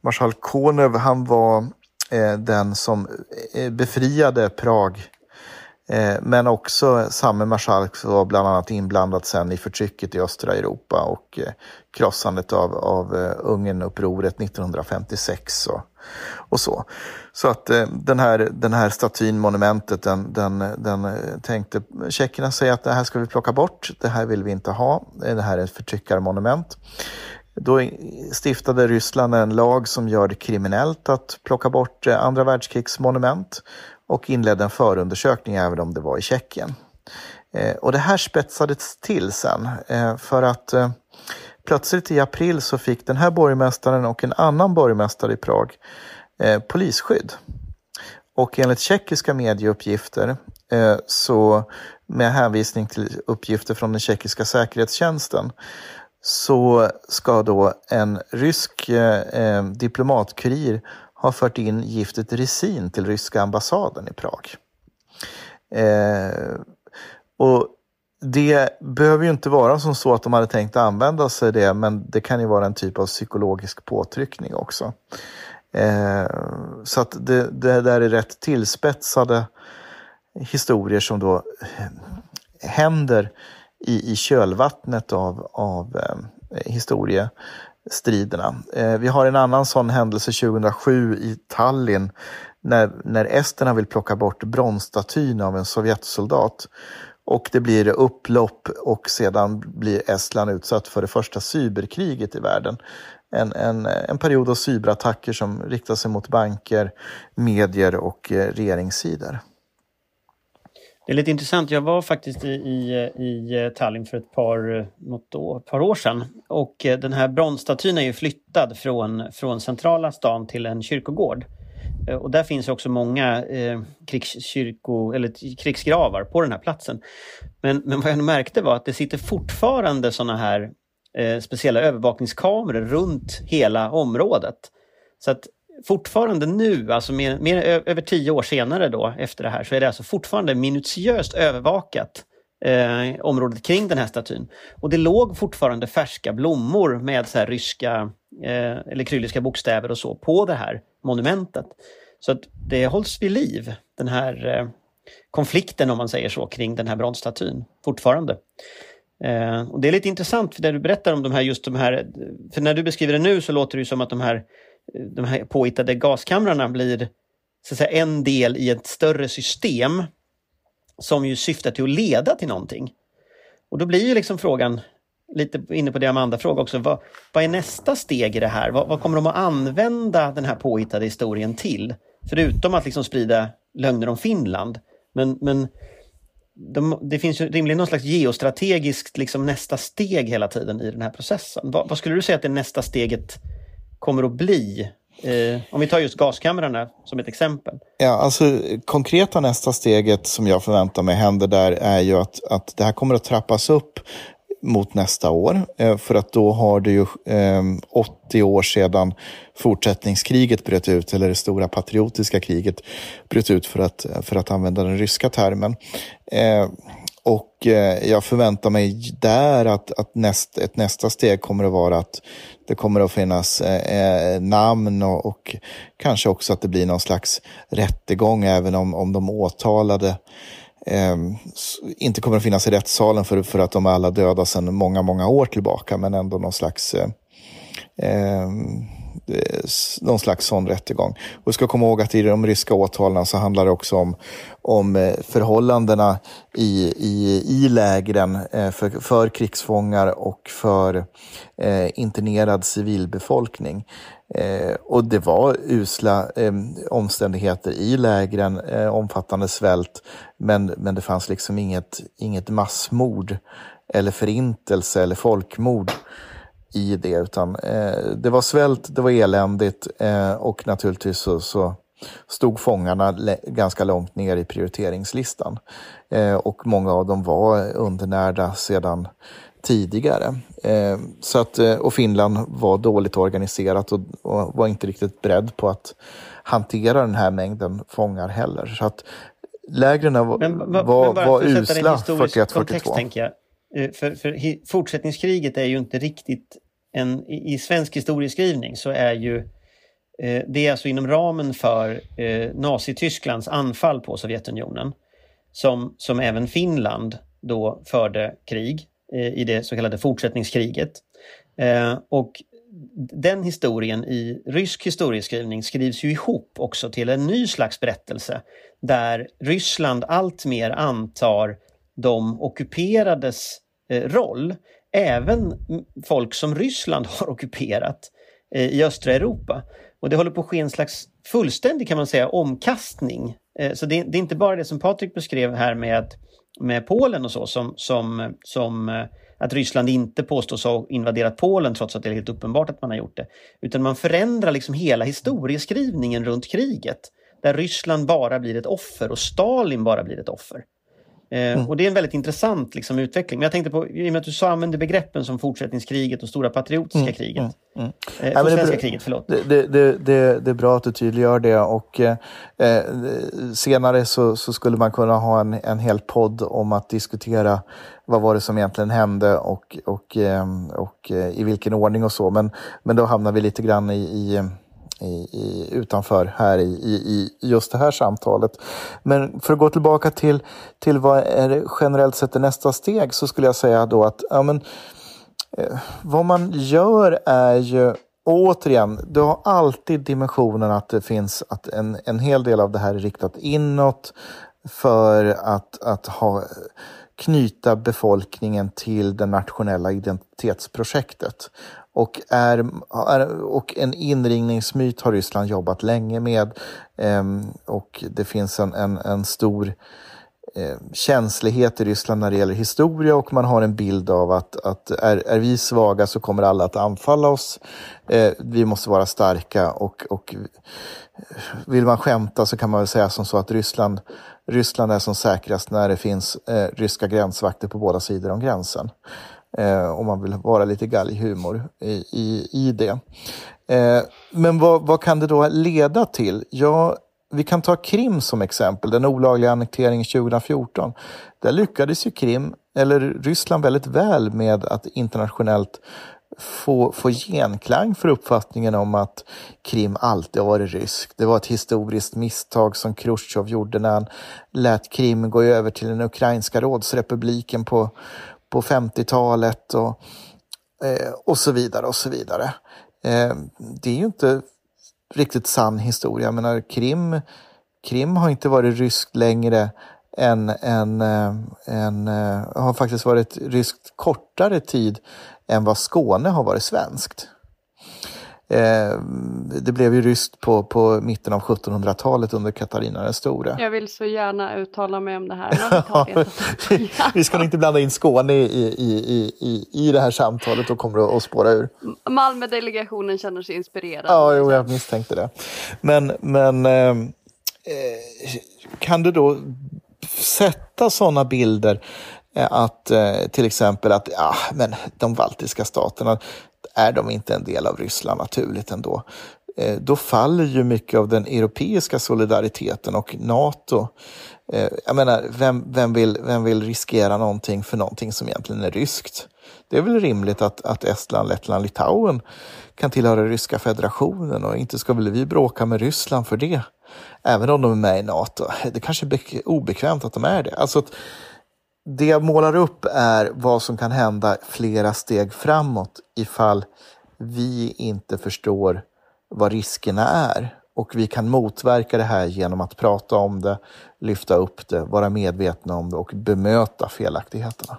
D: Marskalk Konev han var Eh, den som eh, befriade Prag eh, men också samme marskalk var bland annat inblandad sen i förtrycket i östra Europa och krossandet av, av Ungernupproret 1956 och, och så. Så att den här, den här statyn, monumentet, den, den, den tänkte tjeckerna säga att det här ska vi plocka bort, det här vill vi inte ha, det här är ett förtryckarmonument. Då stiftade Ryssland en lag som gör det kriminellt att plocka bort eh, andra världskrigsmonument och inledde en förundersökning även om det var i Tjeckien. Eh, och det här spetsades till sen eh, för att plötsligt i april så fick den här borgmästaren och en annan borgmästare i Prag polisskydd. Och enligt tjeckiska medieuppgifter så med hänvisning till uppgifter från den tjeckiska säkerhetstjänsten så ska då en rysk eh, eh, diplomatkurir ha fört in giftet resin till ryska ambassaden i Prag. Eh, och det behöver ju inte vara som så att de hade tänkt använda sig av det, men det kan ju vara en typ av psykologisk påtryckning också. Eh, så att det, det där är rätt tillspetsade historier som då eh, händer i, i kölvattnet av, av eh, historiestriderna. Eh, vi har en annan sån händelse 2007 i Tallinn när, när esterna vill plocka bort bronsstatyn av en sovjetsoldat. Och det blir upplopp och sedan blir Estland utsatt för det första cyberkriget i världen. En, en, en period av cyberattacker som riktar sig mot banker, medier och eh, regeringssidor.
B: Det är lite intressant. Jag var faktiskt i, i, i eh, Tallinn för ett par, eh, något år, par år sedan. Och eh, den här bronsstatyn är ju flyttad från, från centrala stan till en kyrkogård. Och där finns också många eh, krigskyrko, eller krigsgravar på den här platsen. Men, men vad jag märkte var att det sitter fortfarande sådana här eh, speciella övervakningskameror runt hela området. Så att fortfarande nu, alltså mer, mer, över tio år senare då efter det här, så är det alltså fortfarande minutiöst övervakat eh, området kring den här statyn. Och det låg fortfarande färska blommor med så här ryska eh, eller krylliska bokstäver och så på det här monumentet. Så att det hålls vid liv, den här eh, konflikten om man säger så, kring den här bronsstatyn fortfarande. Eh, och det är lite intressant för det du berättar om de här, just de här, för när du beskriver det nu så låter det som att de här de här påhittade gaskamrarna blir så att säga, en del i ett större system som ju syftar till att leda till någonting. Och då blir ju liksom frågan, lite inne på det Amanda frågade också, vad, vad är nästa steg i det här? Vad, vad, kommer de att använda den här påhittade historien till? Förutom att liksom sprida lögner om Finland. Men, men de, det finns ju rimligen någon slags geostrategiskt liksom nästa steg hela tiden i den här processen. Vad, vad skulle du säga att det nästa steget kommer att bli? Eh, om vi tar just gaskamrarna som ett exempel.
D: Ja, alltså konkreta nästa steget som jag förväntar mig händer där är ju att, att det här kommer att trappas upp mot nästa år. Eh, för att då har det ju eh, 80 år sedan fortsättningskriget bröt ut, eller det stora patriotiska kriget bröt ut för att, för att använda den ryska termen. Eh, och eh, jag förväntar mig där att, att näst, ett nästa steg kommer att vara att det kommer att finnas eh, eh, namn och, och, kanske också att det blir någon slags rättegång även om, om de åtalade eh, inte kommer att finnas i rättssalen för, för att de är alla döda sedan många, många år tillbaka men ändå någon slags eh Eh, Eh, någon slags sån rättegång. Och vi ska komma ihåg att i de ryska åtalen så handlar det också om, om eh, förhållandena i, i, i lägren eh, för, för krigsfångar och för eh, internerad civilbefolkning. Eh, och det var usla eh, omständigheter i lägren, eh, omfattande svält, men, men det fanns liksom inget, inget massmord eller förintelse eller folkmord i det, utan eh, det var svält, det var eländigt eh, och naturligtvis så, så stod fångarna ganska långt ner i prioriteringslistan. Eh, och många av dem var undernärda sedan tidigare. Eh, så att, eh, och Finland var dåligt organiserat och, och, var inte riktigt beredd på att hantera den här mängden fångar heller. Så att lägren var, men, men, var, men var usla 41-42.
B: Eh, för, för fortsättningskriget är ju inte riktigt en, i, svensk historieskrivning så är ju eh, det är alltså inom ramen för eh, Nazitysklands anfall på Sovjetunionen som, som även Finland då förde krig eh, i det så kallade fortsättningskriget. Eh, och den historien i rysk historieskrivning skrivs ju ihop också till en ny slags berättelse där Ryssland alltmer antar de ockuperades eh, roll även folk som Ryssland har ockuperat eh, i östra Europa. Och det håller på att ske en slags fullständig kan man säga omkastning eh, så det, det, är inte bara det som Patrik beskrev här med, med Polen och så som, som, som eh, att Ryssland inte påstås ha invaderat Polen trots att det är helt uppenbart att man har gjort det. Utan man förändrar liksom hela historieskrivningen runt kriget. Där Ryssland bara blir ett offer och Stalin bara blir ett offer. Eh, mm. Och det är en väldigt intressant liksom, utveckling. Men jag tänkte på, i och med att du sa, använde begreppen som fortsättningskriget och stora patriotiska mm. kriget. Mm. mm. Eh, ja, svenska
D: det,
B: kriget, förlåt.
D: Det, det, det, det, är bra att du tydliggör det och eh, eh, senare så, så, skulle man kunna ha en, en hel podd om att diskutera vad var det som egentligen hände och, och, eh, och, och i vilken ordning och så. Men, men då hamnar vi lite grann i, i i, i, utanför här i, i, just det här samtalet. Men för att gå tillbaka till, till vad är generellt sett det nästa steg så skulle jag säga då att ja, men, eh, vad man gör är ju återigen, du har alltid dimensionen att det finns att en, en hel del av det här är riktat inåt för att, att ha knyta befolkningen till det nationella identitetsprojektet. Och, är, och en inringningsmyt har Ryssland jobbat länge med. Ehm, och det finns en, en, en stor eh, känslighet i Ryssland när det gäller historia och man har en bild av att, att är, är vi svaga så kommer alla att anfalla oss. Eh, vi måste vara starka och, och vill man skämta så kan man väl säga som så att Ryssland, Ryssland är som säkrast när det finns eh, ryska gränsvakter på båda sidor om gränsen. Eh, om man vill vara lite galghumor i, i, i det. Eh, men vad, vad kan det då leda till? Ja, vi kan ta Krim som exempel, den olagliga annekteringen 2014. Där lyckades ju Krim, eller Ryssland väldigt väl med att internationellt få, få genklang för uppfattningen om att Krim alltid har varit ryskt. Det var ett historiskt misstag som Khrushchev gjorde när han lät Krim gå över till den ukrainska rådsrepubliken på, på 50-talet och, eh, och så vidare och så vidare. Eh, det är ju inte riktigt sann historia. Jag menar, Krim, Krim har inte varit ryskt längre än, än, eh, än, eh, har faktiskt varit ryskt kortare tid än vad Skåne har varit svenskt. Eh, det blev ju ryskt på, på mitten av 1700-talet under Katarina den store.
C: Jag vill så gärna uttala mig om det här.
D: vi, vi ska nog inte blanda in Skåne i, i, i, i, i det här samtalet, då kommer det att spåra ur.
C: Malmö-delegationen känner sig inspirerad.
D: Ja, jo, jag misstänkte det. Men, men eh, eh kan du då sätta sådana bilder Eh, att eh, till exempel att ja, men de baltiska staterna, är de inte en del av Ryssland naturligt ändå? Eh, då faller ju mycket av den europeiska solidariteten och NATO. Jag menar, vem, vem, vill, vem vill riskera någonting för någonting som egentligen är ryskt? Det är väl rimligt att, att Estland, Lettland, Litauen kan tillhöra Ryska federationen och inte ska väl vi bråka med Ryssland för det? Även om de är med i NATO. Det kanske är obekvämt att de är det. Alltså att det jag målar upp är vad som kan hända flera steg framåt ifall vi inte förstår vad riskerna är. Och vi kan motverka det här genom att prata om det, lyfta upp det, vara medvetna om det och bemöta felaktigheterna.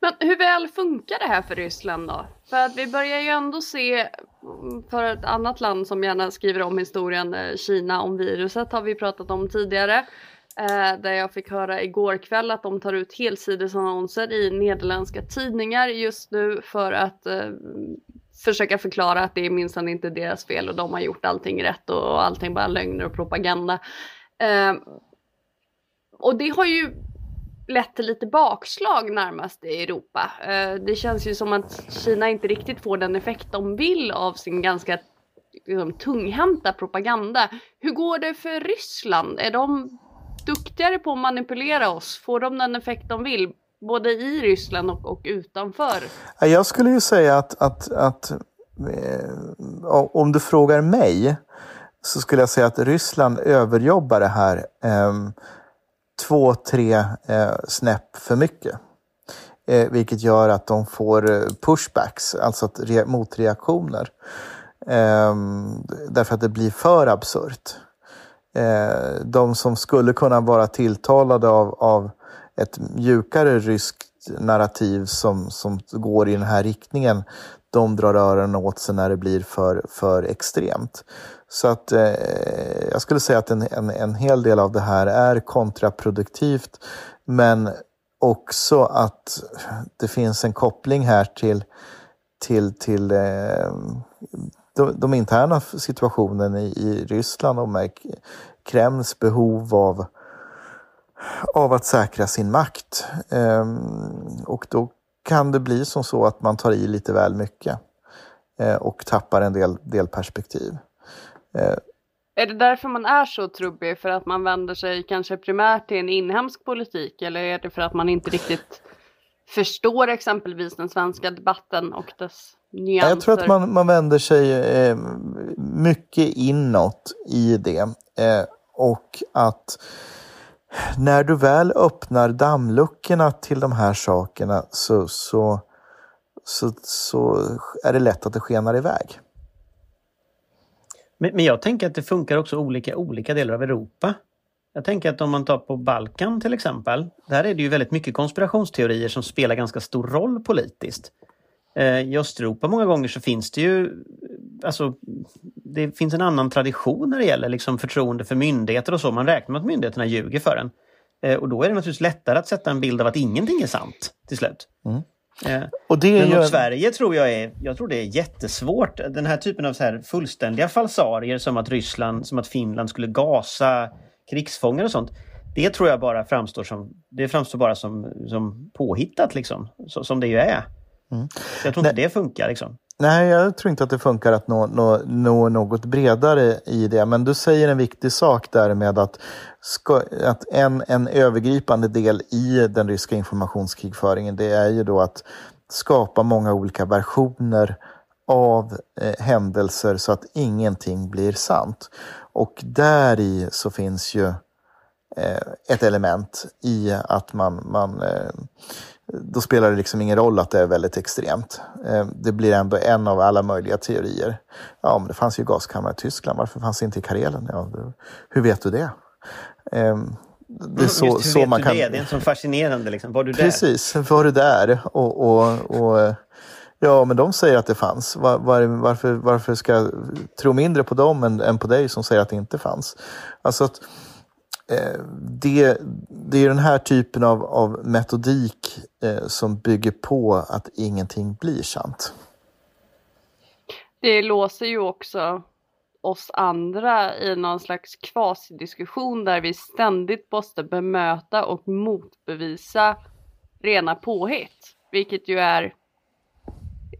C: Men hur väl funkar det här för Ryssland då? För att vi börjar ju ändå se mm, för ett annat land som gärna skriver om historien, eh, Kina, om viruset har vi pratat om tidigare. Eh, där jag fick höra igår kväll att de tar ut helsidesannonser i nederländska tidningar just nu för att eh, försöka förklara att det är minsann inte deras fel och de har gjort allting rätt och allting bara lögner och propaganda. Eh, och det har ju lett till lite bakslag närmast i Europa. Eh, det känns ju som att Kina inte riktigt får den effekt de vill av sin ganska liksom, tunghänta propaganda. Hur går det för Ryssland? Är de duktigare på att manipulera oss? Får de den effekt de vill? Både i Ryssland och, och utanför?
D: Jag skulle ju säga att, att, att eh, om du frågar mig så skulle jag säga att Ryssland överjobbar det här eh, två, tre eh, snäpp för mycket. Eh, vilket gör att de får eh, pushbacks, alltså re- motreaktioner. Eh, därför att det blir för absurt. Eh, de som skulle kunna vara tilltalade av, av ett mjukare ryskt narrativ som, som går i den här riktningen, de drar öronen åt sig när det blir för, för extremt. Så att eh, jag skulle säga att en, en, en hel del av det här är kontraproduktivt. Men också att det finns en koppling här till, till, till eh, de, de, interna situationen i, i Ryssland och med Kremls behov av, av att säkra sin makt. Ehm, och då kan det bli som så att man tar i lite väl mycket eh, och tappar en del, del perspektiv.
C: Eh, är det därför man är så trubbig? För att man vänder sig kanske primärt till en inhemsk politik? Eller är det för att man inte riktigt förstår exempelvis den svenska debatten och dess nyanser?
D: Jag tror att man, man vänder sig eh, mycket inåt i det. Eh, och att när du väl öppnar dammluckorna till de här sakerna så, så, så, så är det lätt att det skenar iväg.
B: Men, men jag tänker att det funkar också olika olika delar av Europa. Jag tänker att om man tar på Balkan till exempel. Där är det ju väldigt mycket konspirationsteorier som spelar ganska stor roll politiskt. Eh, I Östeuropa många gånger så finns det ju alltså, det finns en annan tradition när det gäller liksom förtroende för myndigheter och så. Man räknar med att myndigheterna ljuger för en. Eh, och då är det naturligtvis lättare att sätta en bild av att ingenting är sant till slut. Mm. Eh, och det Men mot Sverige tror jag är, jag tror det är jättesvårt. Den här typen av så här fullständiga falsarier som att Ryssland, som att Finland skulle gasa krigsfångar och sånt. Det tror jag bara framstår som, det framstår bara som, som påhittat liksom. Så, som det ju är. Mm. Jag tror inte Nej. det funkar liksom.
D: Nej, jag tror inte att det funkar att nå, nå, nå, något bredare i det. Men du säger en viktig sak där med att, ska, att en, en övergripande del i den ryska informationskrigföringen det är ju då att skapa många olika versioner av eh, händelser så att ingenting blir sant. Och där i så finns ju eh, ett element i att man, man eh, då spelar det liksom ingen roll att det är väldigt extremt. Eh, det blir ändå en av alla möjliga teorier. Ja, men det fanns ju gaskammare i Tyskland, varför fanns det inte i Karelen? Ja, hur vet du det?
B: Ehm, det är så, Just, hur så vet man du kan... det? Det är så fascinerande. Liksom. Var du där?
D: Precis, var du där? Och, och, och, ja, men de säger att det fanns. Var, var, varför, varför ska jag tro mindre på dem än, än på dig som säger att det inte fanns? Alltså att, Eh, det, det är den här typen av, av metodik eh, som bygger på att ingenting blir sant.
C: Det låser ju också oss andra i någon slags kvasidiskussion där vi ständigt måste bemöta och motbevisa rena påhitt. Vilket ju är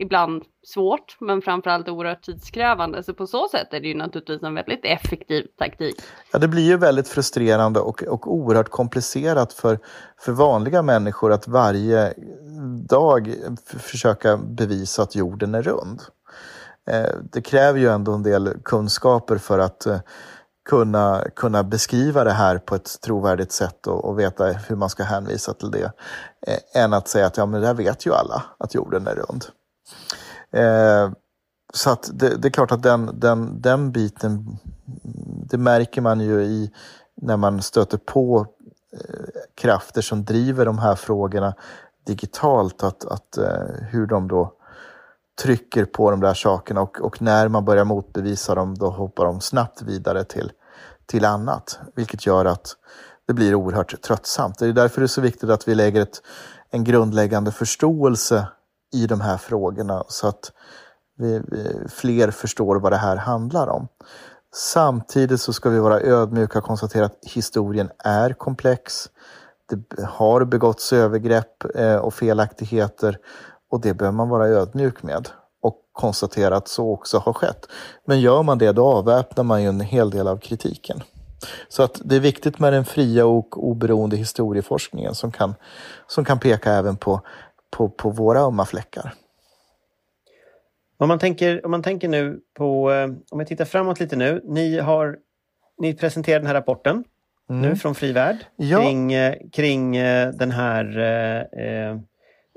C: ibland svårt men framförallt oerhört tidskrävande. Så på så sätt är det ju naturligtvis en väldigt effektiv taktik.
D: Ja, det blir ju väldigt frustrerande och, och oerhört komplicerat för, för vanliga människor att varje dag försöka bevisa att jorden är rund. Eh, det kräver ju ändå en del kunskaper för att eh, kunna, kunna beskriva det här på ett trovärdigt sätt och, och veta hur man ska hänvisa till det. Eh, än att säga att ja, men det där vet ju alla, att jorden är rund. Eh, så att det, det, är klart att den, den, den biten, det märker man ju i när man stöter på eh, krafter som driver de här frågorna digitalt, att, att eh, hur de då trycker på de där sakerna och, och, när man börjar motbevisa dem då hoppar de snabbt vidare till, till annat, vilket gör att det blir oerhört tröttsamt. Det är därför det är så viktigt att vi lägger ett, en grundläggande förståelse i de här frågorna så att vi, vi, fler förstår vad det här handlar om. Samtidigt så ska vi vara ödmjuka och konstatera att historien är komplex. Det har begåtts övergrepp eh, och felaktigheter och det behöver man vara ödmjuk med och konstatera att så också har skett. Men gör man det då avväpnar man ju en hel del av kritiken. Så att det är viktigt med den fria och oberoende historieforskningen som kan, som kan peka även på på, på våra ömma fläckar.
B: Om man tänker, om man tänker nu på, eh, om jag tittar framåt lite nu. Ni har ni presenterar den här rapporten mm. nu från Frivärd ja. kring, eh, kring eh, den här eh,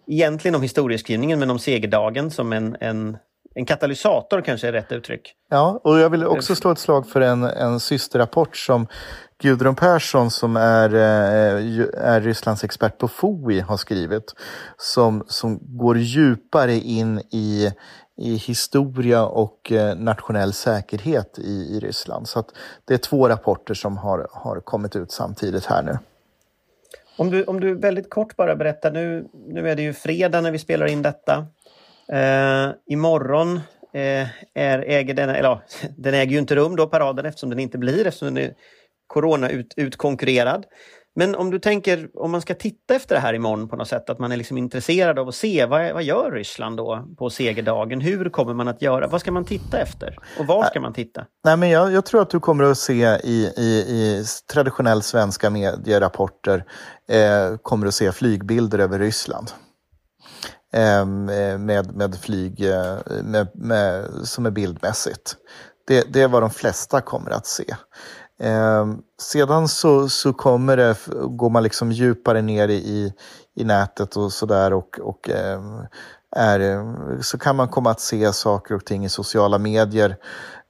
B: egentligen om historieskrivningen men om segerdagen som en, en, en katalysator kanske är rätt uttryck.
D: Ja, och jag vill också slå ett slag för en, en systerrapport som Gudrun Persson som är, eh, är Rysslands expert på FOI har skrivit. Som, som går djupare in i, i historia och eh, nationell säkerhet i, i Ryssland. Så att det är två rapporter som har, har kommit ut samtidigt här nu.
B: Om du, om du väldigt kort bara berättar, nu, nu är det ju fredag när vi spelar in detta. Eh, imorgon eh, är, äger den, eller ja, den äger ju inte rum då, paraden, eftersom den inte blir, eftersom den är corona-utkonkurrerad. Men om du tänker, om man ska titta efter det här imorgon på något sätt, att man är liksom intresserad av att se vad, vad gör Ryssland då på segerdagen? Hur kommer man att göra? Vad ska man titta efter? Och var ska man titta?
D: Nej, men jag, jag tror att du kommer att se i, i, i traditionell svenska medierapporter, eh, kommer att se flygbilder över Ryssland. Ehm, eh, med, med flyg eh, med, med, som är bildmässigt. Det, det är vad de flesta kommer att se. Eh, sedan så, så kommer det, går man liksom djupare ner i, i nätet och sådär och, och eh, är, så kan man komma att se saker och ting i sociala medier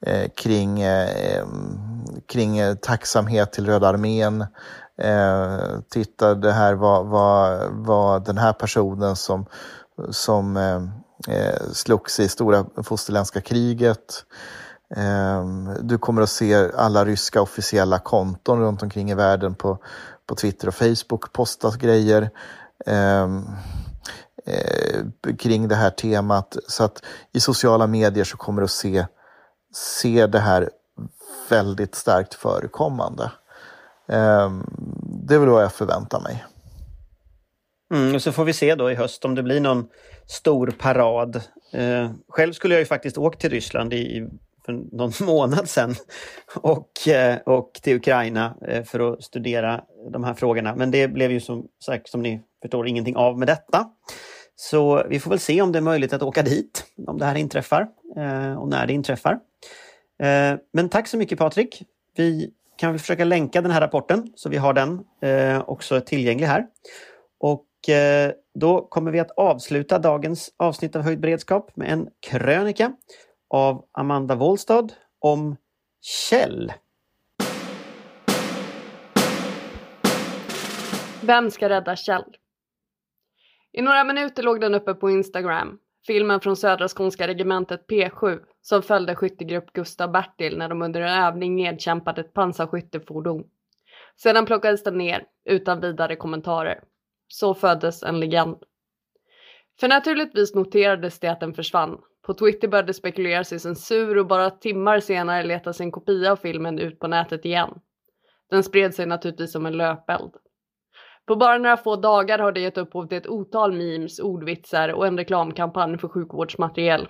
D: eh, kring, ehm, eh, kring tacksamhet till Röda armén. Eh, titta, det här var, var, var den här personen som, som ehm, eh, slogs i stora fosterländska kriget. Ehm, du kommer att se alla ryska officiella konton runt omkring i världen på, på Twitter och Facebook posta grejer ehm, eh, kring det här temat. Så att i sociala medier så kommer du att se, se det här väldigt starkt förekommande. Eh, det är väl vad jag förväntar mig.
B: Mm, och så får vi se då i höst om det blir någon stor parad. Eh, själv skulle jag ju faktiskt åkt till Ryssland i för någon månad sedan och, eh, och till Ukraina eh, för att studera de här frågorna. Men det blev ju som sagt, som ni förstår, ingenting av med detta. Så vi får väl se om det är möjligt att åka dit, om det här inträffar eh, och när det inträffar. Men tack så mycket Patrik. Vi kan väl försöka länka den här rapporten så vi har den också tillgänglig här. Och då kommer vi att avsluta dagens avsnitt av Höjd beredskap med en krönika av Amanda Wollstad om Kjell.
C: Vem ska rädda Kjell? I några minuter låg den uppe på Instagram. Filmen från Södra Skånska regementet P7 som följde skyttegrupp Gustav Bertil när de under en övning nedkämpade ett pansarskyttefordon. Sedan plockades den ner utan vidare kommentarer. Så föddes en legend. För naturligtvis noterades det att den försvann på Twitter började spekuleras i censur och bara timmar senare letades en kopia av filmen ut på nätet igen. Den spred sig naturligtvis som en löpeld. På bara några få dagar har det gett upphov till ett otal memes, ordvitsar och en reklamkampanj för sjukvårdsmateriel.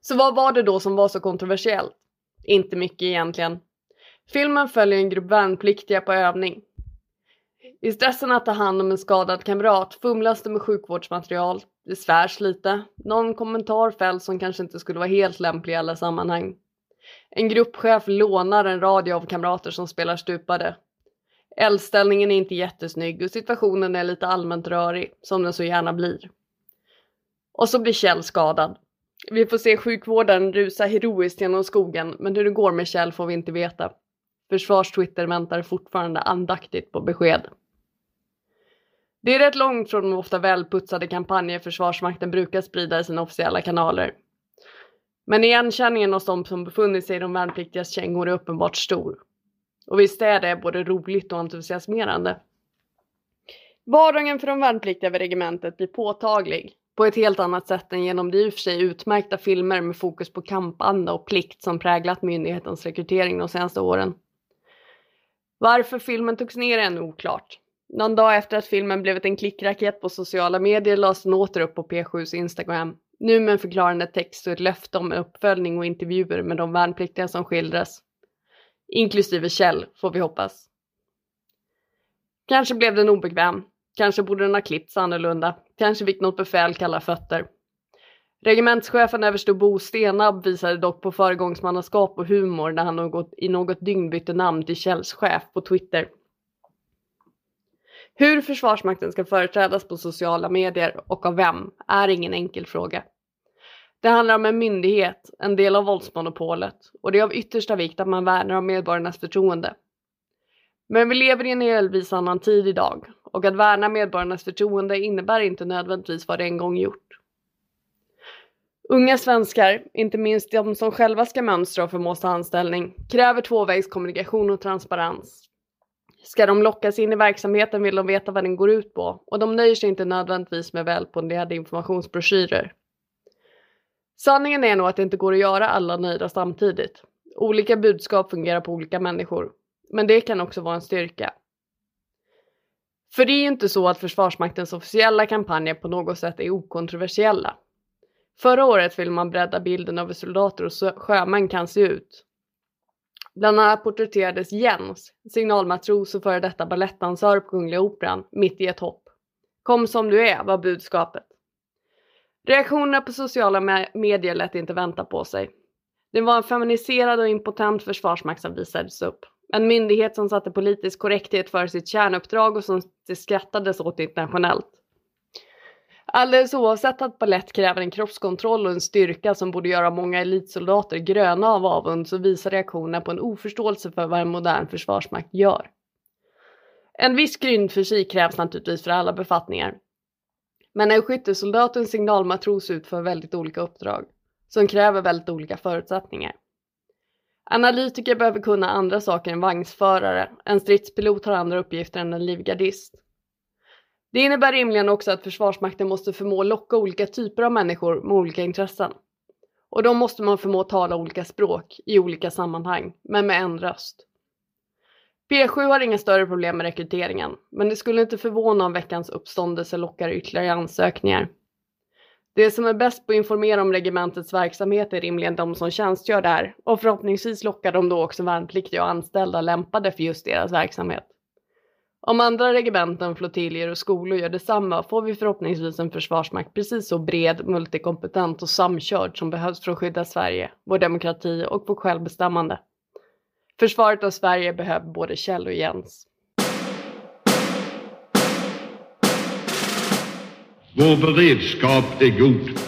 C: Så vad var det då som var så kontroversiellt? Inte mycket egentligen. Filmen följer en grupp värnpliktiga på övning. I stressen att ta hand om en skadad kamrat fumlas det med sjukvårdsmaterial, det svärs lite, någon kommentar fälls som kanske inte skulle vara helt lämplig i alla sammanhang. En gruppchef lånar en radio av kamrater som spelar stupade. Eldställningen är inte jättesnygg och situationen är lite allmänt rörig, som den så gärna blir. Och så blir Kjell skadad. Vi får se sjukvården rusa heroiskt genom skogen, men hur det går med Kjell får vi inte veta. Försvars-Twitter väntar fortfarande andaktigt på besked. Det är rätt långt från de ofta välputsade kampanjer Försvarsmakten brukar sprida i sina officiella kanaler. Men igenkänningen hos de som befunnit sig i de värnpliktigas kängor är uppenbart stor. Och visst är det både roligt och entusiasmerande. Vardagen för de värnpliktiga vid regementet blir påtaglig på ett helt annat sätt än genom de i och för sig utmärkta filmer med fokus på kampanda och plikt som präglat myndighetens rekrytering de senaste åren. Varför filmen togs ner är ännu oklart. Någon dag efter att filmen blivit en klickraket på sociala medier lades den åter upp på P7s Instagram. Nu med en förklarande text och ett löfte om uppföljning och intervjuer med de värnpliktiga som skildras. Inklusive Kjell, får vi hoppas. Kanske blev den obekväm. Kanske borde den ha klippts annorlunda. Kanske fick något befäl kalla fötter. Regementschefen överste Bo Stenab visade dock på föregångsmannaskap och humor när han något, i något dygn bytte namn till Kjells chef på Twitter. Hur Försvarsmakten ska företrädas på sociala medier och av vem är ingen enkel fråga. Det handlar om en myndighet, en del av våldsmonopolet och det är av yttersta vikt att man värnar om medborgarnas förtroende. Men vi lever i en delvis annan tid idag och att värna medborgarnas förtroende innebär inte nödvändigtvis vad det en gång gjort. Unga svenskar, inte minst de som själva ska mönstra och förmås ta anställning, kräver tvåvägskommunikation och transparens. Ska de lockas in i verksamheten vill de veta vad den går ut på och de nöjer sig inte nödvändigtvis med välpolerade informationsbroschyrer. Sanningen är nog att det inte går att göra alla nöjda samtidigt. Olika budskap fungerar på olika människor, men det kan också vara en styrka. För det är ju inte så att Försvarsmaktens officiella kampanjer på något sätt är okontroversiella. Förra året ville man bredda bilden av hur soldater och sjömän kan se ut. Bland annat porträtterades Jens, signalmatros och före detta balettdansör på Kungliga Operan, mitt i ett hopp. Kom som du är, var budskapet. Reaktionerna på sociala medier lät inte vänta på sig. Det var en feminiserad och impotent försvarsmakt som visades upp. En myndighet som satte politisk korrekthet för sitt kärnuppdrag och som det skrattades åt internationellt. Alldeles oavsett att ballett kräver en kroppskontroll och en styrka som borde göra många elitsoldater gröna av avund så visar reaktionerna på en oförståelse för vad en modern försvarsmakt gör. En viss grundfysik krävs naturligtvis för alla befattningar. Men en skyttesoldat och en signalmatros utför väldigt olika uppdrag som kräver väldigt olika förutsättningar. Analytiker behöver kunna andra saker än vagnsförare. En stridspilot har andra uppgifter än en livgardist. Det innebär rimligen också att Försvarsmakten måste förmå locka olika typer av människor med olika intressen. Och då måste man förmå tala olika språk i olika sammanhang, men med en röst. P7 har inga större problem med rekryteringen, men det skulle inte förvåna om veckans uppståndelse lockar ytterligare ansökningar. Det som är bäst på att informera om regementets verksamhet är rimligen de som tjänstgör där och förhoppningsvis lockar de då också värnpliktiga och anställda lämpade för just deras verksamhet. Om andra regementen, flottiljer och skolor gör detsamma får vi förhoppningsvis en försvarsmakt precis så bred, multikompetent och samkörd som behövs för att skydda Sverige, vår demokrati och vårt självbestämmande. Försvaret av Sverige behöver både Kjell och Jens.
A: Vår beredskap är god.